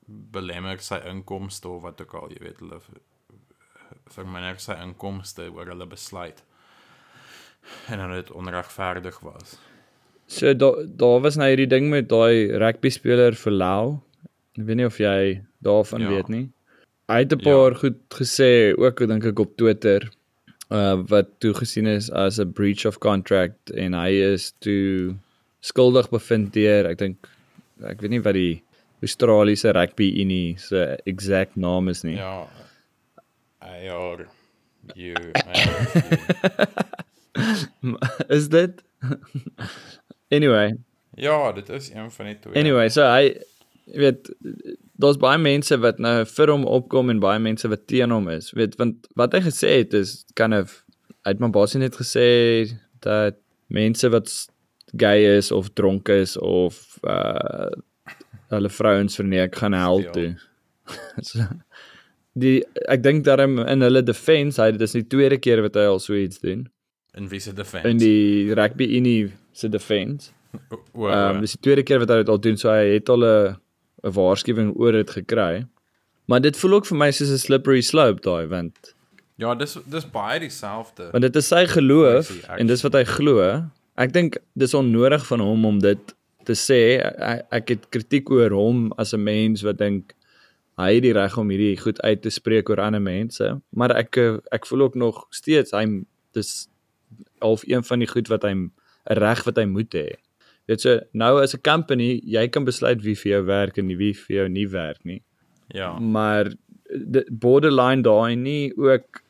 [SPEAKER 2] belemmer sy inkomste of wat ook al, jy weet hulle ver- verminder sy inkomste oor hulle besluit. En dan dit onregverdig was.
[SPEAKER 1] So daar daar was nou hierdie ding met daai rugby speler vir Lau. Ek weet nie of jy daarvan
[SPEAKER 2] Ja.
[SPEAKER 1] ja. weet nie. Hy het 'n
[SPEAKER 2] Ja.
[SPEAKER 1] paar goed gesê ook dink ek op Twitter uh wat toe gesien is as 'n breach of contract en hy is toe skuldig bevind deur ek dink ek weet nie wat die Australiese rugby unie se exact naam is nie.
[SPEAKER 2] Ja. AR you
[SPEAKER 1] is dit? anyway,
[SPEAKER 2] Ja, dit is een van die twee.
[SPEAKER 1] Anyway, so hy weet daar's baie mense wat nou vir hom opkom en baie mense wat teen hom is. Weet want wat hy gesê het is kind of hy het maar basies net gesê dat mense wat gay is of dronk is of uh hulle vrouens verneek gaan hel toe. so, die ek dink daarom in hulle defense, hy dis die tweede keer wat hy al so iets doen
[SPEAKER 2] in wie se defense?
[SPEAKER 1] in die rugby unie se defense. Ehm um, dis die tweede keer wat hy dit al doen, so hy het al 'n 'n waarskuwing oor dit gekry. Maar dit voel ook vir my soos 'n slippery slope daai want
[SPEAKER 2] ja, dis dis baie dieselfde.
[SPEAKER 1] want dit is sy geloof
[SPEAKER 2] Crazy,
[SPEAKER 1] en dis wat hy glo. Ek dink dis onnodig van hom om dit te sê. Ek, ek het kritiek oor hom as 'n mens wat dink hy het die reg om hierdie goed uit te spreek oor ander mense, maar ek ek voel ook nog steeds hy dis half een van die goed wat hy 'n reg wat hy moet hê. Weet so nou as 'n company, jy kan besluit wie vir jou werk en wie vir jou nie werk nie.
[SPEAKER 2] Ja.
[SPEAKER 1] Maar borderline daai nie ook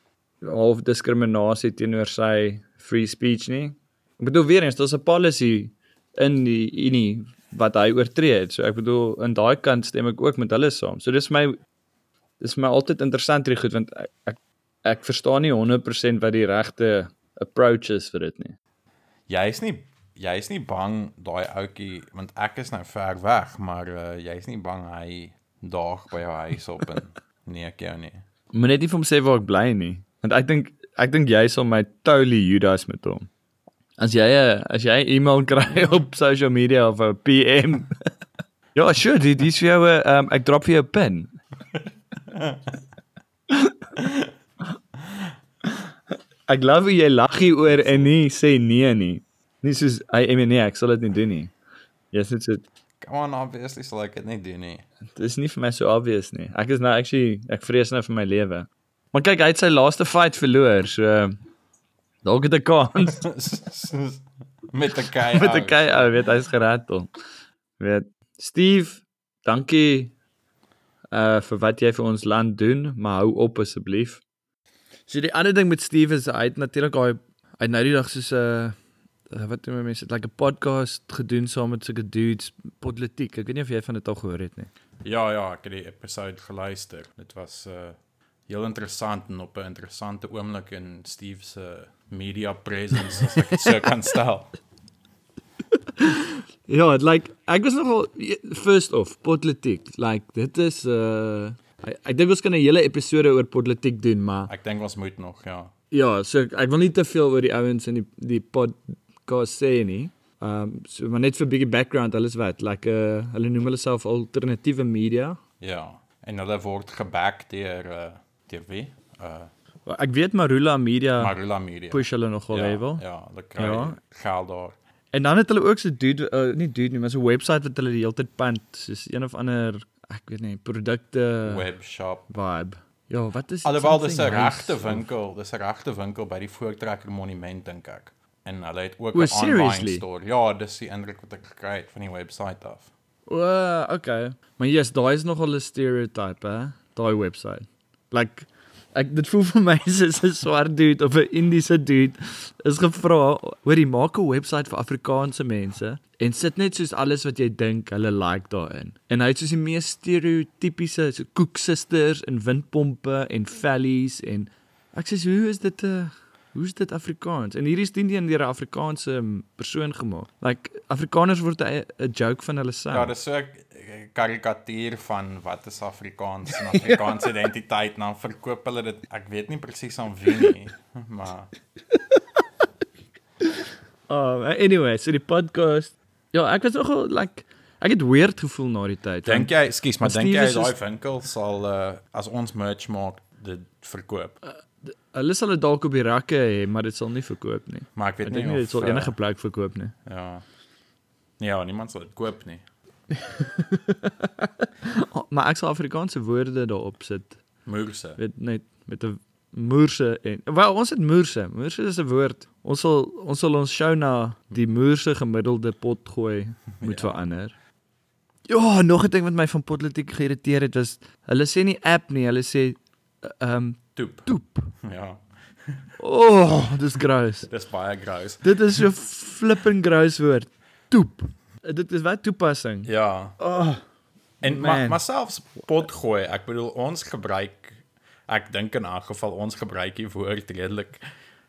[SPEAKER 1] half diskriminasie teenoor sy free speech nie. Ek bedoel weer eens, daar's 'n policy in die unie wat hy oortree het. So ek bedoel in daai kant stem ek ook met hulle saam. So dis my dis my altyd interessant hierdie goed want ek ek, ek verstaan nie 100% wat die regte approach is vir dit nie.
[SPEAKER 2] Jy's nie jy's nie bang daai ouetjie want ek is nou ver weg, maar uh, jy's nie bang hy daag by jou huis op en nee ek jou nie.
[SPEAKER 1] Moet net nie vir hom sê waar ek bly nie. Want ek dink ek dink jy sal my totally Judas met hom. As jy 'n as jy 'n e-mail kry op social media of 'n PM Ja, sure, die dis vir jou 'n um, ek drop vir jou 'n pin. ek glo jy lag hier oor en nie sê nee nie. Nie soos ek meen nee, ek sal dit nie doen nie. Jy's net so
[SPEAKER 2] Come on, obviously sal ek dit nie doen nie.
[SPEAKER 1] Dit is nie vir my so obvious nie. Ek is nou actually ek vrees nou vir my lewe. Maar kyk, hy het sy laaste fight verloor, so dalk het 'n kans
[SPEAKER 2] met 'n kei.
[SPEAKER 1] met 'n kei ou, weet hy's gerattel. Weet Steve, dankie uh vir wat jy vir ons land doen, maar hou op asseblief. So die ander ding met Steve is hy het natuurlik daai hy het nou die dag soos 'n uh, uh, wat doen mense, like 'n podcast gedoen saam met sulke dudes politiek. Ek weet nie of jy van dit al gehoor het nie.
[SPEAKER 2] Ja, ja, ek het die episode geluister. Dit was uh heel interessant en op 'n interessante oomblik in Steve se media presence as ek dit so kan stel.
[SPEAKER 1] Ja, het like ek was nogal first off politiek. Like dit is uh ek, ek dink ons kan 'n hele episode oor politiek doen, maar
[SPEAKER 2] Ek dink ons moet nog, ja.
[SPEAKER 1] ja, so ek wil nie te veel oor die ouens in die die podcast sê nie. Um so maar net vir 'n bietjie background, alles wat like uh hulle noem hulle self alternatiewe media.
[SPEAKER 2] Ja. En hulle word geback deur uh wie? Uh
[SPEAKER 1] Ek weet Marula Media
[SPEAKER 2] Marula Media.
[SPEAKER 1] push hulle nogal
[SPEAKER 2] ja,
[SPEAKER 1] level.
[SPEAKER 2] Ja, hulle kry
[SPEAKER 1] Ja.
[SPEAKER 2] geld daar.
[SPEAKER 1] En dan het hulle ook so dude uh, nie dude nie, maar so 'n webwerf wat hulle die hele tyd punt, soos een of ander ek weet nie, produkte
[SPEAKER 2] Webshop.
[SPEAKER 1] vibe. Ja, wat is
[SPEAKER 2] Alhoewel dis 'n regte winkel, dis 'n regte winkel by die Voortrekker Monument dink ek. En hulle het ook 'n
[SPEAKER 1] seriously?
[SPEAKER 2] online store. Ja, dis die indruk wat ek gekry het van die webwerf af.
[SPEAKER 1] O, uh, okay. Maar yes, daai is nogal 'n stereotype, hè? Daai webwerf. Like ek dit voel vir my soos 'n swart dude of 'n Indiese dude is gevra, hoor jy maak 'n webwerf vir Afrikaanse mense en sit net soos alles wat jy dink hulle like daarin. En hy het soos die mees stereotypiese so koeksisters en windpompe en valleys en ek sê hoe is dit 'n uh, Hoe is dit Afrikaans? En hierdie is nie deur 'n Afrikaanse um, persoon gemaak. Like Afrikaners word 'n joke van hulle self.
[SPEAKER 2] Ja, dis so 'n karikatuur van wat is Afrikaans en Afrikaanse identiteit en dan verkoop hulle dit. Ek weet nie presies aan wie nie, maar
[SPEAKER 1] Oh, anyway, so die podcast. Ja, ek was nogal like ek het weird gevoel na die tyd.
[SPEAKER 2] dink jy, ekskuus, maar dink jy daai winkel sal uh, as ons merch maak dit verkoop?
[SPEAKER 1] Hulle sal dit dalk op die rakke hê, maar dit sal nie verkoop nie.
[SPEAKER 2] Maar ek
[SPEAKER 1] Ek
[SPEAKER 2] weet
[SPEAKER 1] dink
[SPEAKER 2] nie
[SPEAKER 1] nie
[SPEAKER 2] of
[SPEAKER 1] dit sal
[SPEAKER 2] uh,
[SPEAKER 1] enige plek verkoop nie.
[SPEAKER 2] ja. Ja, niemand sal dit koop nie.
[SPEAKER 1] Oh, maar ek sal Afrikaanse woorde daarop sit.
[SPEAKER 2] Moerse.
[SPEAKER 1] Weet net met 'n moerse en wel ons het moerse. Moerse is 'n woord. Ons sal ons sal ons show na die moerse gemiddelde pot gooi moet
[SPEAKER 2] Ja.
[SPEAKER 1] ja. verander. Ja, nog 'n ding wat my van politiek geïrriteer het was hulle sê nie app nie, hulle sê ehm um,
[SPEAKER 2] Toep.
[SPEAKER 1] toep.
[SPEAKER 2] Ja,
[SPEAKER 1] Oh, dis gross.
[SPEAKER 2] dis baie gross.
[SPEAKER 1] Dit is so flipping gross woord. Toep. Dit is wat toepassing.
[SPEAKER 2] Ja.
[SPEAKER 1] Oh,
[SPEAKER 2] En maar maar selfs pot gooi, ek bedoel ons gebruik ek dink in 'n geval ons gebruik die woord redelik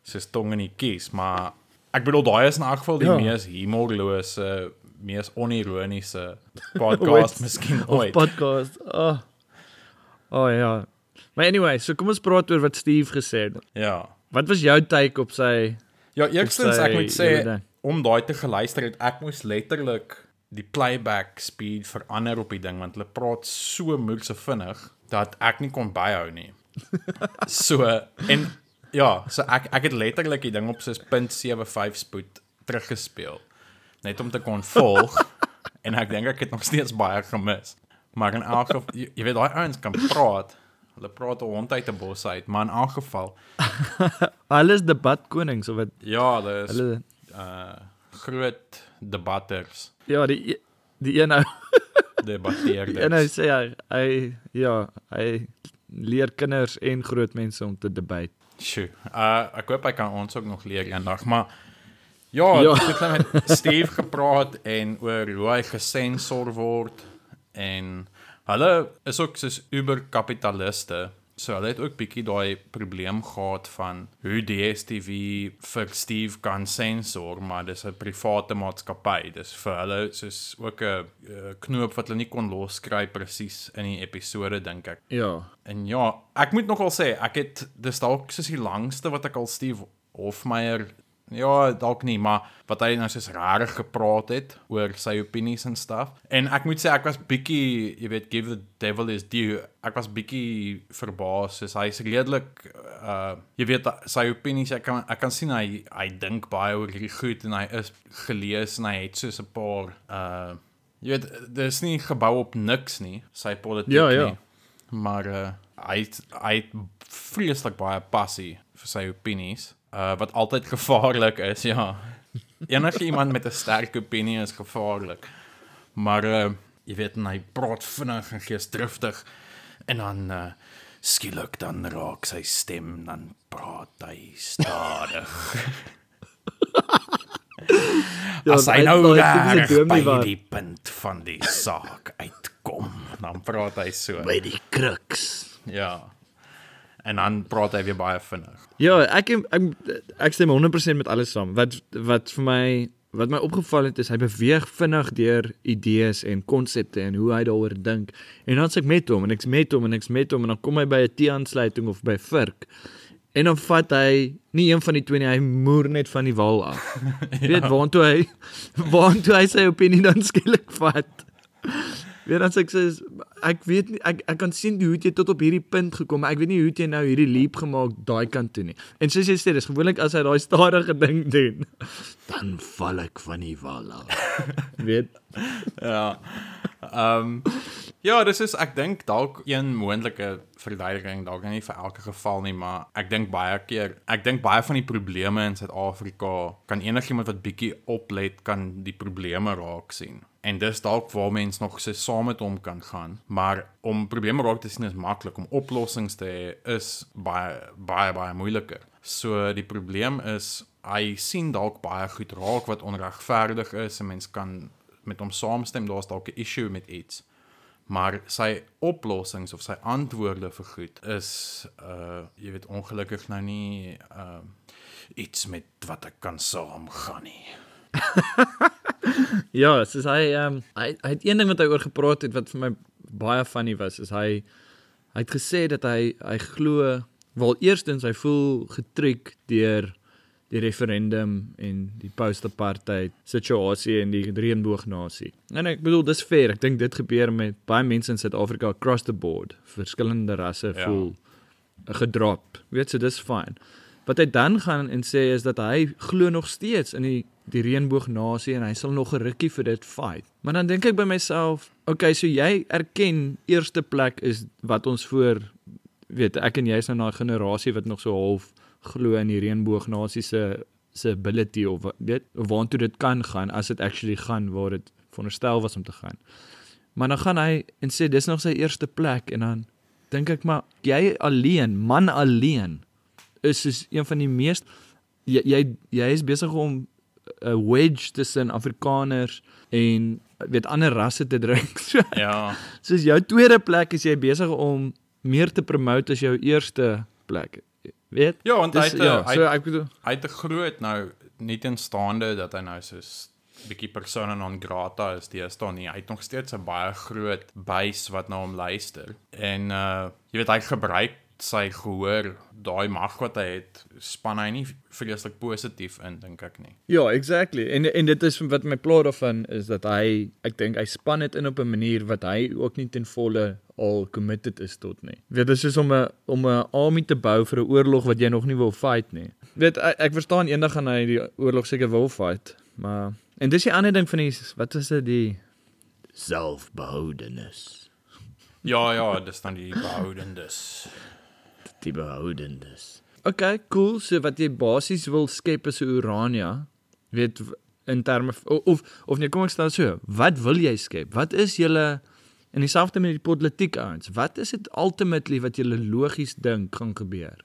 [SPEAKER 2] soos tong in die kies, maar ek bedoel daai is in 'n geval die
[SPEAKER 1] Ja.
[SPEAKER 2] mees humorlose, mees onironiese podcast miskien ooit.
[SPEAKER 1] podcast. Oh. Oh ja. Maar anyway, so kom ons praat oor wat Steve gesê het.
[SPEAKER 2] Ja.
[SPEAKER 1] Wat was jou take op sy
[SPEAKER 2] Ja, eerstens
[SPEAKER 1] sy
[SPEAKER 2] ek moet sê om daai te geluister het, ek moes letterlik die playback speed verander op die ding want hulle praat so moeilike vinnig dat ek nie kon byhou nie. So en ja, so ek ek het letterlik die ding op soos 0.75 spoed teruggespeel net om te kon volg en ek dink ek het nog steeds baie gemis. Maar in elk geval jy, jy weet daai ouens kan praat. Hulle praat 'n hond uit 'n bos uit, maar in elk geval
[SPEAKER 1] alles debatkonings of wat
[SPEAKER 2] ja, dis
[SPEAKER 1] hulle
[SPEAKER 2] uh groot debatters,
[SPEAKER 1] ja, die e- die een ou
[SPEAKER 2] debatteerders.
[SPEAKER 1] die een ou sê hy, hy ja, hy leer kinders en groot mense om te debate.
[SPEAKER 2] Sjoe. Uh ek hoop hy kan ons ook nog leer eendag, maar ja,
[SPEAKER 1] Ja.
[SPEAKER 2] ja. ek het met Steve gepraat en oor hoe hy gesensor word en hulle is ook soos uber kapitaliste. So hulle het ook bietjie daai probleem gehad van hoe DStv vir Steve kan sensor, maar dis 'n private maatskappy. Dis vir hulle soos ook 'n uh, knoop wat hulle nie kon loskry presies in die episode dink ek.
[SPEAKER 1] Ja.
[SPEAKER 2] En ja, ek moet nogal sê, ek het dis dalk soos die langste wat ek al Steve Hofmeyer ja, dalk nie, maar wat hy nou soos rarig gepraat het oor sy opinies en stuff. En ek moet sê ek was bietjie, jy weet, give the devil his due. Ek was bietjie verbaas, soos hy's redelik uh jy weet sy opinies, ek kan ek kan sien hy hy dink baie oor hierdie goed en hy is gelees en hy het soos 'n paar uh jy weet, dis nie gebou op niks nie, sy politiek
[SPEAKER 1] Ja, ja.
[SPEAKER 2] nie. Maar uh hy het, hy het vreeslik baie passie vir sy opinies uh wat altyd gevaarlik is, ja. Enige iemand met 'n sterk opinie is gevaarlik. Maar uh jy weet hy praat vinnig en geesdriftig en dan uh skielik dan raak sy stem dan praat hy stadig.
[SPEAKER 1] Ja,
[SPEAKER 2] As hy nou reg by
[SPEAKER 1] wat-
[SPEAKER 2] die punt van die saak uitkom, dan praat hy so.
[SPEAKER 1] by die crux.
[SPEAKER 2] Ja. En dan praat hy weer baie vinnig.
[SPEAKER 1] Ja, ek ek ek stem 100% met alles saam. Wat wat vir my wat my opgeval het is hy beweeg vinnig deur idees en konsepte en hoe hy daaroor dink. En dan sê ek met hom en ek's met hom en ek's met hom en dan kom hy by 'n T-aansluiting of by Virk. En dan vat hy nie een van die twee nie, hy moer net van die wal af. Jy weet waartoe hy waartoe hy sy opinie dan skielik vat. Weer dan sê ek sê ek weet nie ek ek kan sien hoe jy tot op hierdie punt gekom, maar ek weet nie hoe jy nou hierdie leap gemaak daai kant toe nie. En soos jy sê, dis gewoonlik as hy daai stadige ding doen, dan val ek van die wal af. weet?
[SPEAKER 2] Ja. Ehm um, ja, dis is ek dink dalk een moontlike verduideliking, dalk nie vir elke geval nie, maar ek dink baie keer, ek dink baie van die probleme in Suid-Afrika kan enigiemand wat bietjie oplet kan die probleme raak sien. En dis dalk waar mense nog so saam met hom kan gaan, maar om probleme raak te sien is maklik, om oplossings te hê is baie baie baie moeiliker. So die probleem is hy sien dalk baie goed raak wat onregverdig is en mens kan met hom saamstem, daar's dalk 'n issue met iets. Maar sy oplossings of sy antwoorde vir goed is uh jy weet ongelukkig nou nie uh iets met wat ek kan saamgaan nie.
[SPEAKER 1] Ja, soos hy ehm um, hy hy het een ding wat hy oor gepraat het wat vir my baie funny was, is hy hy het gesê dat hy hy glo wel eerstens hy voel getrek deur die referendum en die post-apartheid situasie in die reënboognasie. En ek bedoel dis fair. Ek dink dit gebeur met baie mense in Suid-Afrika across the board. Verskillende rasse
[SPEAKER 2] Ja.
[SPEAKER 1] voel gedrop. Weet jy, dis fyn. Wat hy dan gaan en sê is dat hy glo nog steeds in die die reënboognasie en hy sal nog 'n rukkie vir dit fight. Maar dan dink ek by myself, okay, so jy erken eerste plek is wat ons voor weet ek en jy is nou na 'n generasie wat nog so half glo in die reënboognasie se se ability of weet of waantoe dit kan gaan as dit actually gaan waar dit veronderstel was om te gaan. Maar dan gaan hy en sê dis nog sy eerste plek en dan dink ek maar jy alleen, man alleen is soos een van die mees jy jy, jy is besig om 'n wedge tussen Afrikaners en weet ander rasse te drink. So,
[SPEAKER 2] Ja.
[SPEAKER 1] soos jou tweede plek is jy besig om meer te promote as jou eerste plek. Weet?
[SPEAKER 2] Ja, want hy
[SPEAKER 1] Dis-
[SPEAKER 2] het 'n-
[SPEAKER 1] ja,
[SPEAKER 2] hy
[SPEAKER 1] so ek bedoel
[SPEAKER 2] hy het 'n groot nou nie teenstaande dat hy nou soos bietjie persona non grata is deesdae nie. Hy het nog steeds 'n baie groot base wat na hom luister. En uh jy weet hy gebruik sy gehoor, daai mag wat hy het, span hy nie vreeslik positief in dink ek nie.
[SPEAKER 1] Ja, exactly. En en dit is wat my pla daarvan is dat hy ek dink hy span dit in op 'n manier wat hy ook nie ten volle al committed is tot nie. Weet dit is soos om 'n om 'n army te bou vir 'n oorlog wat jy nog nie wil fight nie. Weet ek, ek verstaan eendag gaan hy die oorlog seker wil fight, maar en dis die ander ding van die wat is dit die selfbehoudenis.
[SPEAKER 2] Ja, ja, dis dan die behoudendes.
[SPEAKER 1] Die behoudenis. Okay, cool. So wat jy basies wil skep is 'n Urania. Weet in terme v- o- of of nee, kom ek stel so, wat wil jy skep? Wat is julle in dieselfde met die politiek ouens? Wat is dit ultimately wat julle logies dink gaan gebeur?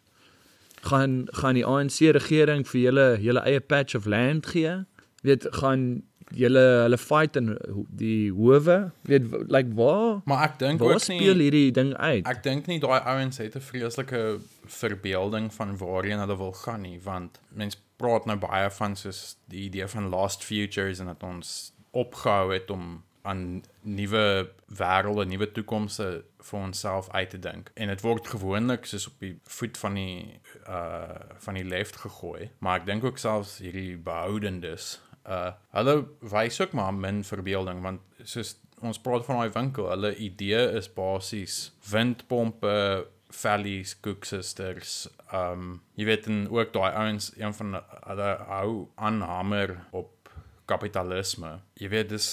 [SPEAKER 1] Gaan gaan die ANC regering vir julle julle eie patch of land gee? Weet gaan julle hulle fight in die howe? Weet w- like waar
[SPEAKER 2] Maar ek dink ook
[SPEAKER 1] speel
[SPEAKER 2] nie
[SPEAKER 1] hierdie ding uit?
[SPEAKER 2] Ek dink nie daai ouens het 'n vreeslike verbeelding van waarheen hulle wil gaan nie, want mense praat nou baie van soos die idee van lost futures en dat ons opgehou het om aan nuwe wêrelde, nuwe toekomste vir onsself uit te dink. En dit word gewoonlik soos op die voet van die uh van die left gegooi, maar ek dink ook selfs hierdie behoudendes uh hulle wys ook maar min verbeelding want soos ons praat van daai winkel, hulle idee is basies windpompe Valleys Cook Sisters. Um jy weet en ook daai ouens een van hulle hou aan hamer op kapitalisme. Jy weet dis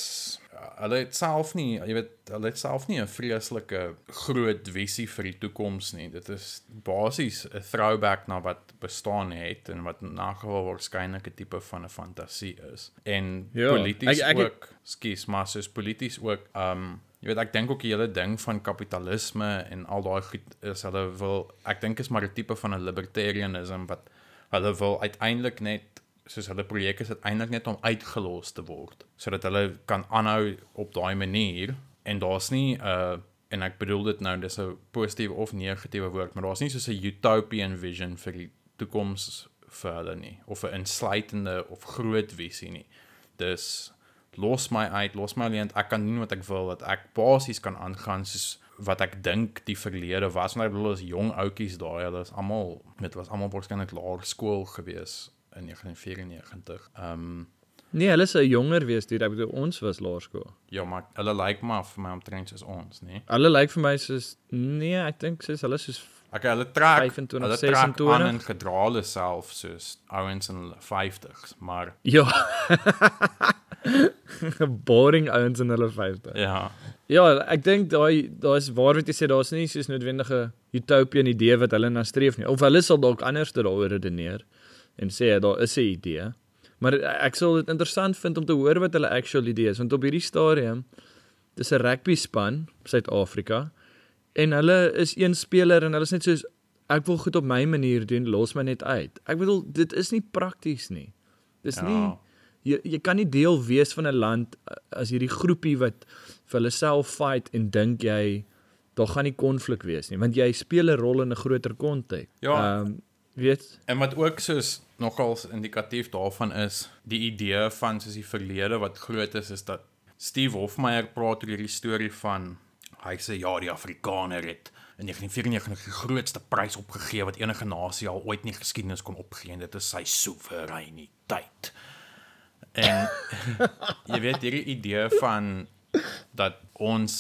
[SPEAKER 2] hulle het self nie, jy weet hulle het self nie 'n vreeslike groot visie vir die toekoms nie. Dit is basies 'n throwback na wat bestaan het en wat in elk geval waarskynlik 'n tipe van 'n fantasie is. En
[SPEAKER 1] Ja,
[SPEAKER 2] polities
[SPEAKER 1] ek- ek het-
[SPEAKER 2] ook, skus, maar soos polities ook um Jy weet ek dink ook die hele ding van kapitalisme en al daai goed is hulle wil ek dink is maar 'n tipe van 'n libertarianism wat hulle wil uiteindelik net soos hulle projek is uiteindelik net om uitgelos te word sodat hulle kan aanhou op daai manier. En daar's nie 'n uh, en ek bedoel dit nou dis 'n positiewe of negatiewe woord maar daar's nie soos 'n utopian vision vir die toekoms vir hulle nie of 'n insluitende of groot visie nie. Dis los my uit, los my alleen, ek kan doen wat ek wil, dat ek basies kan aangaan soos wat ek dink die verlede was. Want ek bedoel as jong ouetjies daai, hulle is almal, dit was almal waarskynlik laerskool gewees in 1994. Ehm um,
[SPEAKER 1] Nee, hulle sou jonger wees, dude. Ek bedoel ons was laerskool.
[SPEAKER 2] ja, maar hulle lyk like maar vir my omtrent soos ons, nê?
[SPEAKER 1] Hulle lyk vir my soos nee, ek dink soos hulle soos
[SPEAKER 2] Okay, hulle trek
[SPEAKER 1] 25,
[SPEAKER 2] hulle trek
[SPEAKER 1] 26.
[SPEAKER 2] aan en gedra hulle self soos ouens in hulle 50s, maar
[SPEAKER 1] ja. boring ouens in hulle 50.
[SPEAKER 2] ja,
[SPEAKER 1] Ja, ek dink daai daar's waar wat jy sê daar's nie soos noodwendige utopian idee wat hulle na streef nie. Of hulle sal dalk anders daaroor redeneer en sê daar is 'n idee. Maar ek sal dit interessant vind om te hoor wat hulle actual idee is want op hierdie stadium dis 'n rugby span Suid-Afrika en hulle is een speler en hulle is net soos ek wil goed op my manier doen, los my net uit. Ek bedoel dit is nie prakties nie. Dis
[SPEAKER 2] Ja.
[SPEAKER 1] nie jy jy kan nie deel wees van 'n land uh, as hierdie groepie wat vir hulle self fight en dink jy daar gaan nie konflik wees nie want jy speel 'n rol in 'n groter konteks.
[SPEAKER 2] Ja.
[SPEAKER 1] Ehm weet
[SPEAKER 2] En wat ook soos nogals indikatief daarvan is, die idee van soos die verlede wat groot is is dat Steve Hofmeyer praat oor hierdie storie van hy sê ja, die Afrikaner het in 1994 die grootste prys opgegee wat enige nasie al ooit in die geskiedenis kon opgee en dit is sy soewereiniteit. En jy weet hierdie idee van dat ons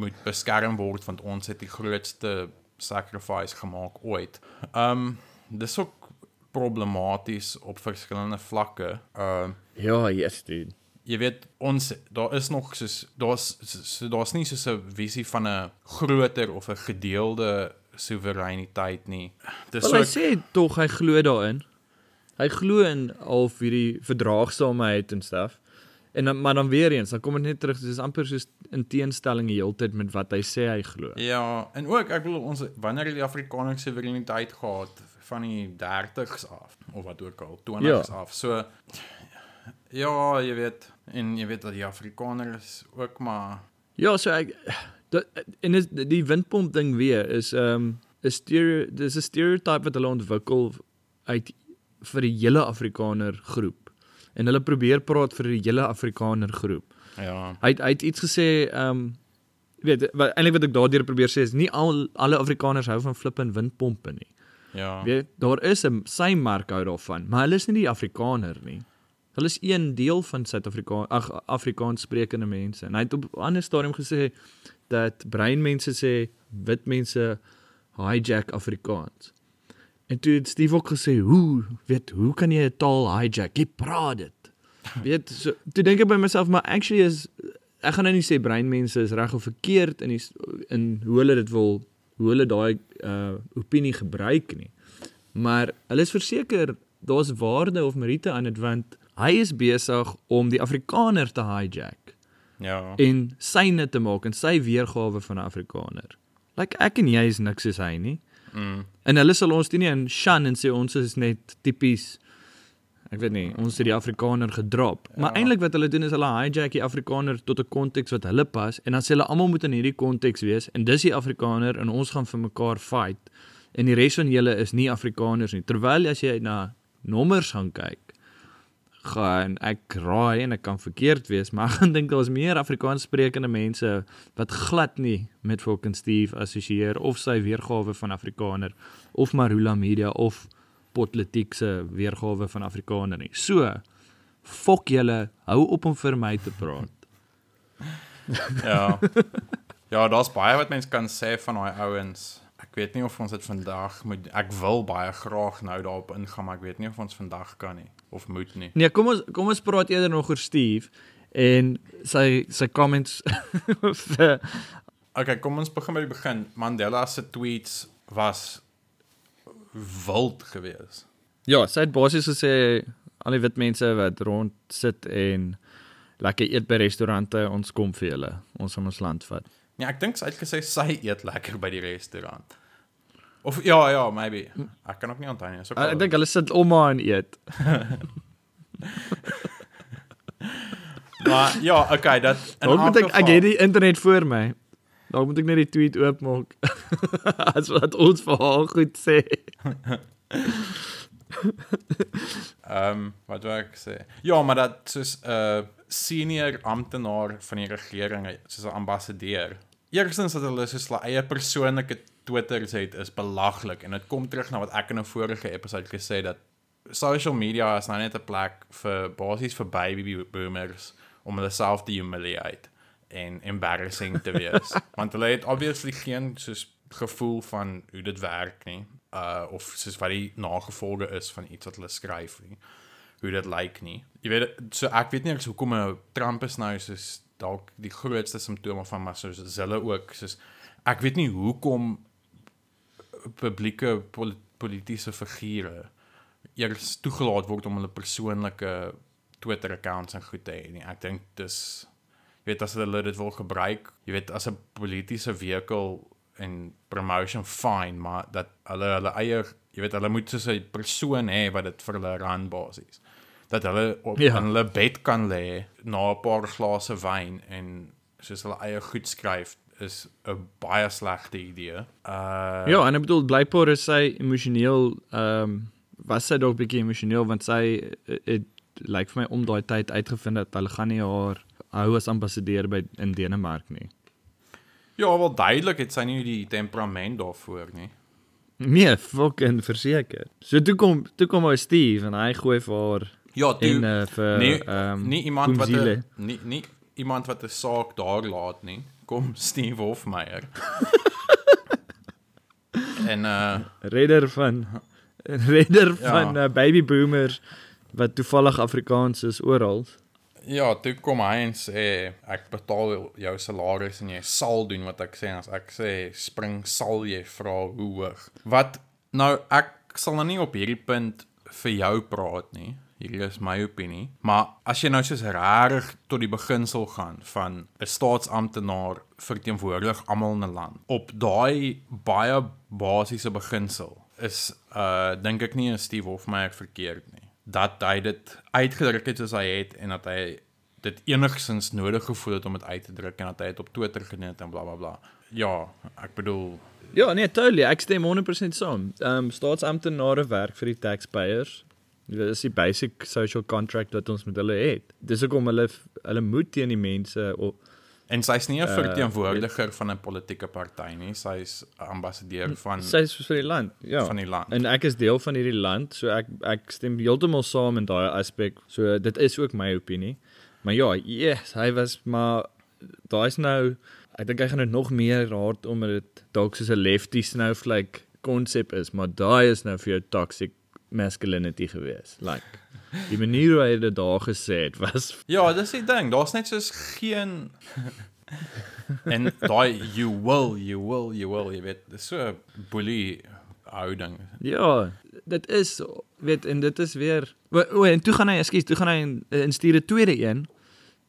[SPEAKER 2] moet beskerm word want ons het die grootste sacrifice gemaak ooit. Um dis ook problematies op verskillende vlakke. Um
[SPEAKER 1] ja, yes dude.
[SPEAKER 2] jy weet ons daar is nog soos daar's so, daar's nie soos 'n visie van 'n groter of 'n gedeelde soewereiniteit nie. Dis
[SPEAKER 1] Wel hy
[SPEAKER 2] ook
[SPEAKER 1] sê tog hy glo daarin. Hy glo in al hierdie verdraagsaamheid en stuff. En dan maar dan weer eens, dan kom dit net terug, dis amper soos in teenstelling die hele tyd met wat hy sê hy glo.
[SPEAKER 2] Ja, en ook ek bedoel ons wanneer het die Afrikaner soewereiniteit gehad van die 30s af of wat ook al 20s ja. af. So ja, jy weet en jy weet dat die Afrikaner is ook maar
[SPEAKER 1] Ja, so ek dat en is die windpomp ding weer is ehm um, 'n stereo dis 'n stereotype wat hulle ontwikkel uit vir die hele Afrikaner groep. En hulle probeer praat vir die hele Afrikaner groep.
[SPEAKER 2] ja.
[SPEAKER 1] Hy het, hy het iets gesê ehm um, weet wat eintlik wat ek daardeur probeer sê is nie al alle Afrikaners hou van flip en windpompe nie.
[SPEAKER 2] Ja.
[SPEAKER 1] Weet daar is 'n sy mark hou daarvan, maar hulle is nie die Afrikaner nie. Hulle is een deel van Suid-Afrika ag Afrikaans sprekende mense. En hy het op 'n ander stadium gesê dat breinmense sê wit mense hijack Afrikaans. En toe het Steve ook gesê, "Hoe, weet, hoe kan jy 'n taal hijack? Jy praat dit." Weet, so toe dink ek by myself, maar actually is ek gaan nou nie sê breinmense is reg of verkeerd in die in hoe hulle dit wil hoe hulle daai uh opinie gebruik nie. Maar hulle is verseker daar's waarde of meriete aan dit want hy is besig om die Afrikaner te hijack
[SPEAKER 2] Ja.
[SPEAKER 1] en syne te maak en sy weergawe van 'n Afrikaner. Like ek en jy is niks soos hy nie.
[SPEAKER 2] Mm.
[SPEAKER 1] En hulle sal ons nie in shan en sê ons is net tipies ek weet nie, ons het die Afrikaner gedrop. Ja. Maar eintlik wat hulle doen is hulle hijack die Afrikaner tot 'n konteks wat hulle pas en dan sê hulle almal moet in hierdie konteks wees en dis die Afrikaner en ons gaan vir mekaar fight. En die res van julle is nie Afrikaners nie. Terwyl as jy na nommers gaan kyk, gaan ek raai en ek kan verkeerd wees, maar ek gaan dink daar's meer Afrikaans sprekende mense wat glad nie met fucking Steve assosieer of sy weergawe van Afrikaner of Marula Media of Potletiek se weergawe van Afrikaner nie. So, fok julle, hou op om vir my te praat.
[SPEAKER 2] Ja. Ja, daar's baie wat mens kan sê van daai ouens. Ek weet nie of ons dit vandag moet ek wil baie graag nou daarop ingaan, maar ek weet nie of ons vandag kan nie of moet nie.
[SPEAKER 1] Nee, kom ons kom ons praat eerder nog oor Steve en sy sy comments vir
[SPEAKER 2] Okay, kom ons begin by die begin. Mandela se tweets was wild geweest.
[SPEAKER 1] Ja, sy het basies gesê al die wit mense wat rond sit en lekker eet by restaurante, ons kom vir julle. Ons gaan ons land vat.
[SPEAKER 2] Nee, ek dink sy het gesê sy eet lekker by die restaurant. Of ja, ja, maybe. Ek kan ook nie onthou nie. So
[SPEAKER 1] Uh, ek dink hulle sit om maar en eet.
[SPEAKER 2] maar ja, okay, dat elk
[SPEAKER 1] ek ek het die internet voor my. Dalk moet ek net die tweet oopmaak. As wat ons vir haar goed sê.
[SPEAKER 2] Ehm um, wat wou ek sê? Ja, maar dat soos 'n uh, senior amptenaar van die regering, soos 'n ambassadeur. Eerstens dat hulle soos hulle eie persoonlike Twitters het is belaglik en dit kom terug na wat ek in 'n vorige episode gesê dat social media is nou net 'n plek vir basies vir baby boomers om hulle self te humiliate en embarrassing te wees. Want hulle het obviously geen soos gevoel van hoe dit werk nie. Uh of soos wat die nagevolge is van iets wat hulle skryf nie. Hoe dit lyk nie. Jy weet so ek weet nie eens hoekom 'n Trump is nou soos dalk die grootste simptome van maar soos is hulle ook soos ek weet nie hoekom publieke pol politieke figure eers toegelaat word om hulle persoonlike Twitter accounts en goed te hê nie. Ek dink dis weet as hulle dit wil gebruik, jy weet as 'n politieke vehicle en promotion fine, maar dat hulle hulle eie jy weet hulle moet soos 'n persoon hê wat dit vir hulle run basies. Dat hulle op
[SPEAKER 1] Ja.
[SPEAKER 2] in hulle bed kan lê na 'n paar glase wyn en soos hulle eie goed skryf is 'n baie slegte idee. Uh
[SPEAKER 1] Ja, en ek bedoel blykbaar is sy emosioneel ehm um, was sy dalk bietjie emosioneel want sy het, het lyk vir my om daai tyd uitgevind dat hulle gaan nie haar hou as ambassadeur by in Denemark nie.
[SPEAKER 2] Ja, wel duidelik het sy nie die temperament daarvoor nie.
[SPEAKER 1] Nee, fucking verseker. So toe kom toe kom hy Steve en hy gooi vir haar
[SPEAKER 2] Ja, toe
[SPEAKER 1] en uh, vir
[SPEAKER 2] nee,
[SPEAKER 1] ehm
[SPEAKER 2] nie iemand wat. 'n nie nie iemand wat 'n saak daar laat nie. Kom Steve Hofmeyer. en uh
[SPEAKER 1] redder van redder
[SPEAKER 2] Ja.
[SPEAKER 1] van uh, baby boomers wat toevallig Afrikaans is oral.
[SPEAKER 2] Ja, toe kom hy en sê ek betaal jou salaris en jy sal doen wat ek sê en as ek sê spring sal jy vra hoe hoog. Wat nou ek sal nou nie op hierdie punt vir jou praat nie. Hierdie is my opinie, maar as jy nou soos regtig tot die beginsel gaan van 'n staatsamptenaar verteenwoordig almal in 'n land op daai baie basiese beginsel is uh dink ek nie 'n Steve Hofmeyer verkeerd nie. Dat hy dit uitgedruk het soos hy het en dat hy dit enigsins nodig gevoel het om dit uit te druk en dat hy dit op Twitter geneem het en blablabla. Bla, bla. Ja, ek bedoel
[SPEAKER 1] Ja, nee, totally. Ek stem 100% saam. Ehm um, staatsamptenare werk vir die taxpayers. Dit is die basic social contract wat ons met hulle het. Dis hoekom hulle hulle moet teen die mense op
[SPEAKER 2] en sy's nie 'n
[SPEAKER 1] Uh,
[SPEAKER 2] verteenwoordiger van 'n politieke party nie, sy's ambassadeur van
[SPEAKER 1] sy is vir die land. Ja.
[SPEAKER 2] van die land.
[SPEAKER 1] En ek is deel van hierdie land, so ek ek stem heeltemal saam in daai aspek. So dit is ook my opinie. Maar ja, yes, hy was maar daai's nou ek dink hy gaan dit nog meer hard omdat dit dalk soos 'n lefty snowflake konsep is, maar daai is nou vir jou toxic masculinity gewees. Like die manier hoe hy dit daar gesê het was
[SPEAKER 2] Ja, dis die ding. Daar's net soos geen en daai you will, you will, you will, jy weet, dis so 'n bully houding.
[SPEAKER 1] Ja, dit is weet en dit is weer o, o en toe gaan hy, ekskuus, toe gaan hy in, in 'n tweede een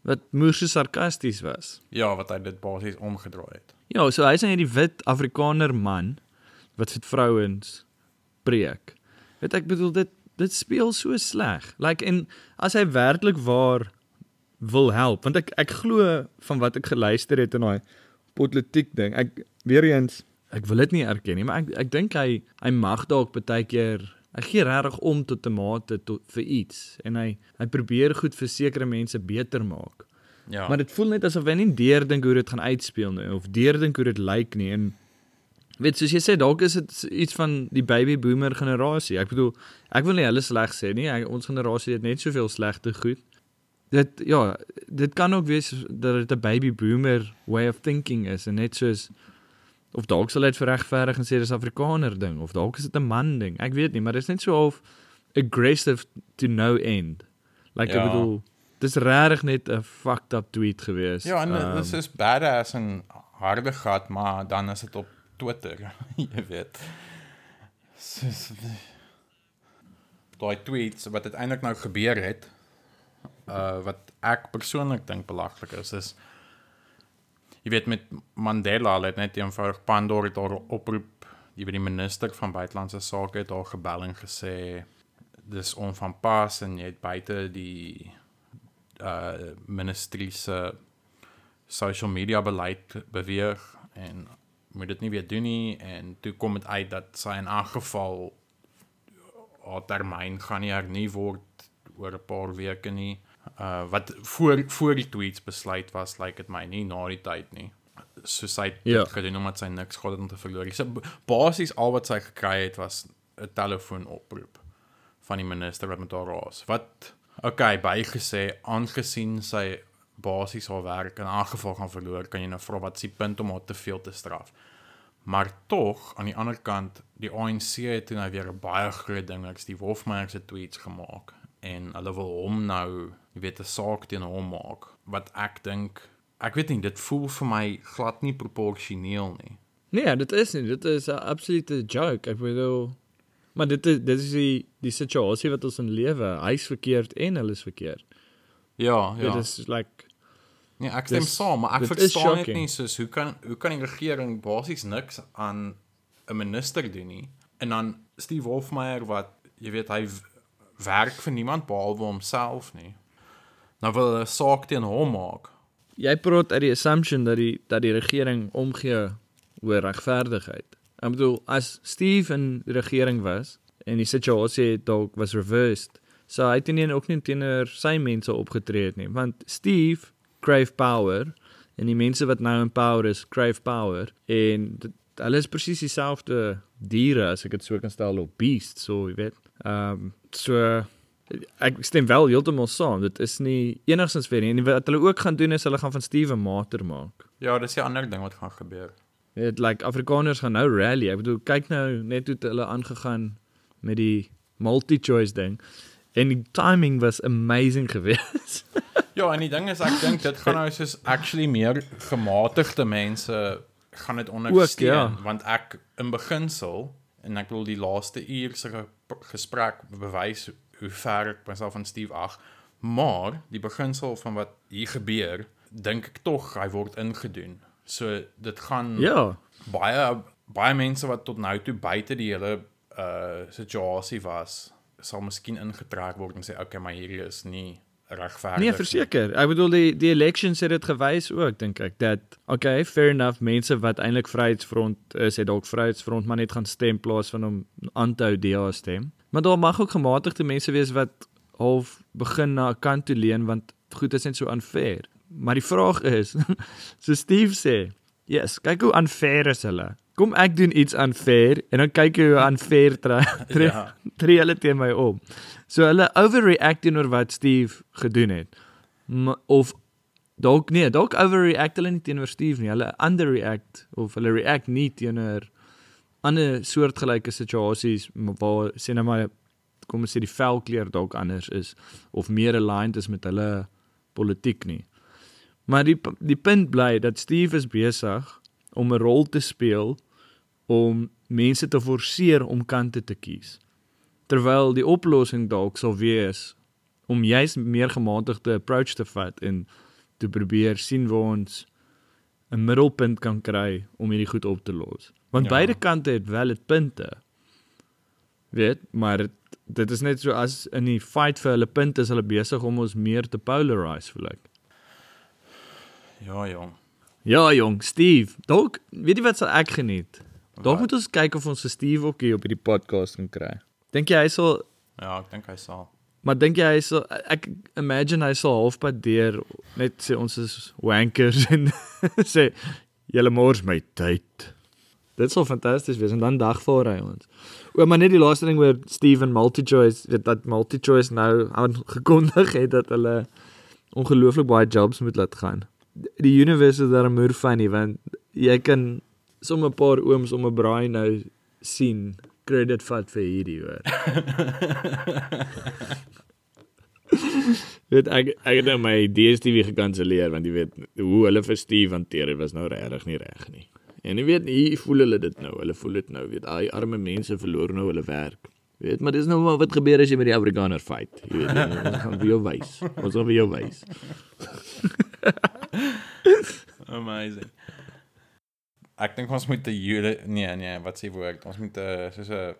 [SPEAKER 1] wat moer so sarkasties was.
[SPEAKER 2] Ja, wat hy dit basies omgedraai het.
[SPEAKER 1] Ja, so hy's net die wit Afrikaner man wat vir vrouens preek. Weet ek bedoel dit dit speel so sleg. Like en as hy werklik waar wil help, want ek ek glo van wat ek geluister het in daai politiek ding. Ek weer eens ek wil dit nie erken nie, maar ek ek dink hy hy mag dalk baie keer hy gee regtig om tot 'n mate tot vir iets en hy hy probeer goed vir sekere mense beter maak.
[SPEAKER 2] Ja.
[SPEAKER 1] Maar dit voel net asof hy nie deurdink hoe dit gaan uitspeel nie of deurdink hoe dit lyk nie en weet soos jy sê dalk is dit iets van die baby boomer generasie. Ek bedoel ek wil nie hulle sleg sê nie. Ek, ons generasie het net soveel slegte goed. Dit ja, dit kan ook wees dat dit 'n baby boomer way of thinking is en net soos of dalk sal dit verregverdig en sê dis Afrikaner ding of dalk is dit 'n man ding. Ek weet nie, maar dit is net so half aggressive to no end. Like
[SPEAKER 2] Ja.
[SPEAKER 1] ek bedoel dis regtig net 'n fucked up tweet gewees.
[SPEAKER 2] Ja, en
[SPEAKER 1] Ehm,
[SPEAKER 2] um, dit is badass en harde gat, maar dan is dit op Twitter, jy weet. Soos daai tweets wat uiteindelik nou gebeur het, uh wat ek persoonlik dink belaglik is, is jy weet met Mandela het net eenvoudig Pandora het daar oproep, jy weet die minister van buitelandse sake het daar gebel en gesê dis onvanpas en jy het buite die uh ministerie se social media beleid beweeg en moet dit nie weer doen nie en toe kom dit uit dat sy in elk geval haar termyn gaan nie hernie word oor 'n paar weke nie. Uh wat voor voor die tweets besluit was, lyk like dit my nie na die tyd nie. So sy het
[SPEAKER 1] Ja.
[SPEAKER 2] dit gedoen omdat sy niks gehad het om te verloor. So b- basies al wat sy gekry het was 'n telefoonoproep van die minister wat met haar raas. Wat okay, bygesê aangesien sy basies haar werk in elk geval gaan verloor, kan jy nou vra wat is die punt om haar te veel te straf. Maar tog aan die ander kant, die ANC het toe nou weer 'n baie groot ding, ek die Wolfmeyer se tweets gemaak en hulle wil hom nou, jy weet, 'n saak teen hom maak wat ek dink ek weet nie, dit voel vir my glad nie proporsioneel nie.
[SPEAKER 1] Nee, dit is nie. Dit is 'n absolute joke. Ek bedoel maar dit is dit is die die situasie wat ons in lewe. Hy's verkeerd en hulle is verkeerd.
[SPEAKER 2] Ja, ja.
[SPEAKER 1] Dit is like
[SPEAKER 2] Nee, ek stem
[SPEAKER 1] Dis-
[SPEAKER 2] saam, maar ek verstaan net nie soos hoe kan hoe kan die regering basies niks aan 'n minister doen nie. En dan Steve Wolfmeyer wat jy weet hy werk vir niemand behalwe homself nie. Nou wil hulle saak teen hom maak.
[SPEAKER 1] jy praat uit die assumption dat die dat die regering omgee oor regverdigheid. Ek bedoel as Steve in die regering was en die situasie het dalk was reversed, so hy het nie ook nie teenoor sy mense opgetree het nie, want Steve crave power en die mense wat nou in power is, crave power en dit, hulle is presies dieselfde diere as ek dit so kan stel op beast, so jy weet. Ehm um, so ek stem wel heeltemal saam. Dit is nie enigstens fair nie. En wat hulle ook gaan doen is hulle gaan van Steven mater maak.
[SPEAKER 2] Ja, dis 'n ander ding wat gaan gebeur.
[SPEAKER 1] Dit like Afrikaners gaan nou rally. Ek bedoel kyk nou net hoe hulle aangegaan met die multi-choice ding. En die timing was amazing geweest.
[SPEAKER 2] Ja, en die ding is ek dink dit gaan nou soos actually meer gematigde mense gaan dit ondersteun
[SPEAKER 1] ja.
[SPEAKER 2] want ek in beginsel en ek bedoel die laaste uur se ge- gesprek bewys hoe ver ek myself van Steve ag maar die beginsel van wat hier gebeur dink ek tog hy word ingedoen so dit gaan
[SPEAKER 1] ja.
[SPEAKER 2] baie baie mense wat tot nou toe buite die hele uh situasie was sal miskien ingetrek word en sê okay maar hierdie is nie regverdig
[SPEAKER 1] Nee, verseker. Ek bedoel die die elections het dit gewys ook dink ek dat okay, fair enough, mense wat eintlik Vryheidsfront is, het dalk Vryheidsfront maar net gaan stem plaas van om aan te hou DA stem. Maar daar mag ook gematigde mense wees wat half begin na 'n kant toe leun want goed is net so unfair. Maar die vraag is, so Steve sê, yes, kyk hoe unfair is hulle. Kom ek doen iets unfair en dan kyk jy hoe unfair tree tree,
[SPEAKER 2] Ja.
[SPEAKER 1] tree hulle teen my om. So hulle overreact teenoor wat Steve gedoen het. M of dalk nee, dalk overreact hulle nie teenoor Steve nie. Hulle underreact of hulle react nie teenoor ander soortgelyke situasies waar sê nou maar kom ons sê die velkleur dalk anders is of meer aligned is met hulle politiek nie. Maar die die punt bly dat Steve is besig om 'n rol te speel om mense te forceer om kante te kies. Terwyl die oplossing dalk sal wees om juis meer gematigde approach te vat en te probeer sien waar ons 'n middelpunt kan kry om hierdie goed op te los. Want
[SPEAKER 2] Ja.
[SPEAKER 1] beide kante het wel dit punte. Weet, maar dit, dit is net so as in die fight vir hulle punte is hulle besig om ons meer te polarize voel ek.
[SPEAKER 2] Ja, jong.
[SPEAKER 1] Ja jong, Steve, dalk weet jy wat sal ek geniet? Dalk moet ons kyk of ons vir Steve ook hier op hierdie podcast kan kry. Dink jy hy sal
[SPEAKER 2] Ja, ek dink hy sal.
[SPEAKER 1] maar dink jy hy sal ek imagine hy sal halfpad deur net sê ons is wankers en sê julle mors my tyd. Dit sal fantasties wees en dan dagvaar hy ons. O, maar net die laaste ding oor Steven Multichoice, weet dat Multichoice nou aangekondig het dat hulle ongelooflik baie jobs moet laat gaan. Die universe is daar 'n moer funny want jy kan sommer 'n paar ooms om 'n braai nou sien credit vat vir hierdie hoor. weet ek ek het nou my DStv gekanselleer want jy weet hoe hulle vir Steve hanteer het was nou regtig nie reg nie. En jy weet hier voel hulle dit nou. Hulle voel dit nou. Weet daai arme mense verloor nou hulle werk. Weet, maar dis nou maar wat gebeur as jy met die Afrikaner fight. Jy weet, nie, ons gaan vir jou wys. Ons gaan vir jou wys.
[SPEAKER 2] Amazing. Ek dink ons moet 'n Jude nee nee, wat sê woord? Ons moet 'n soos 'n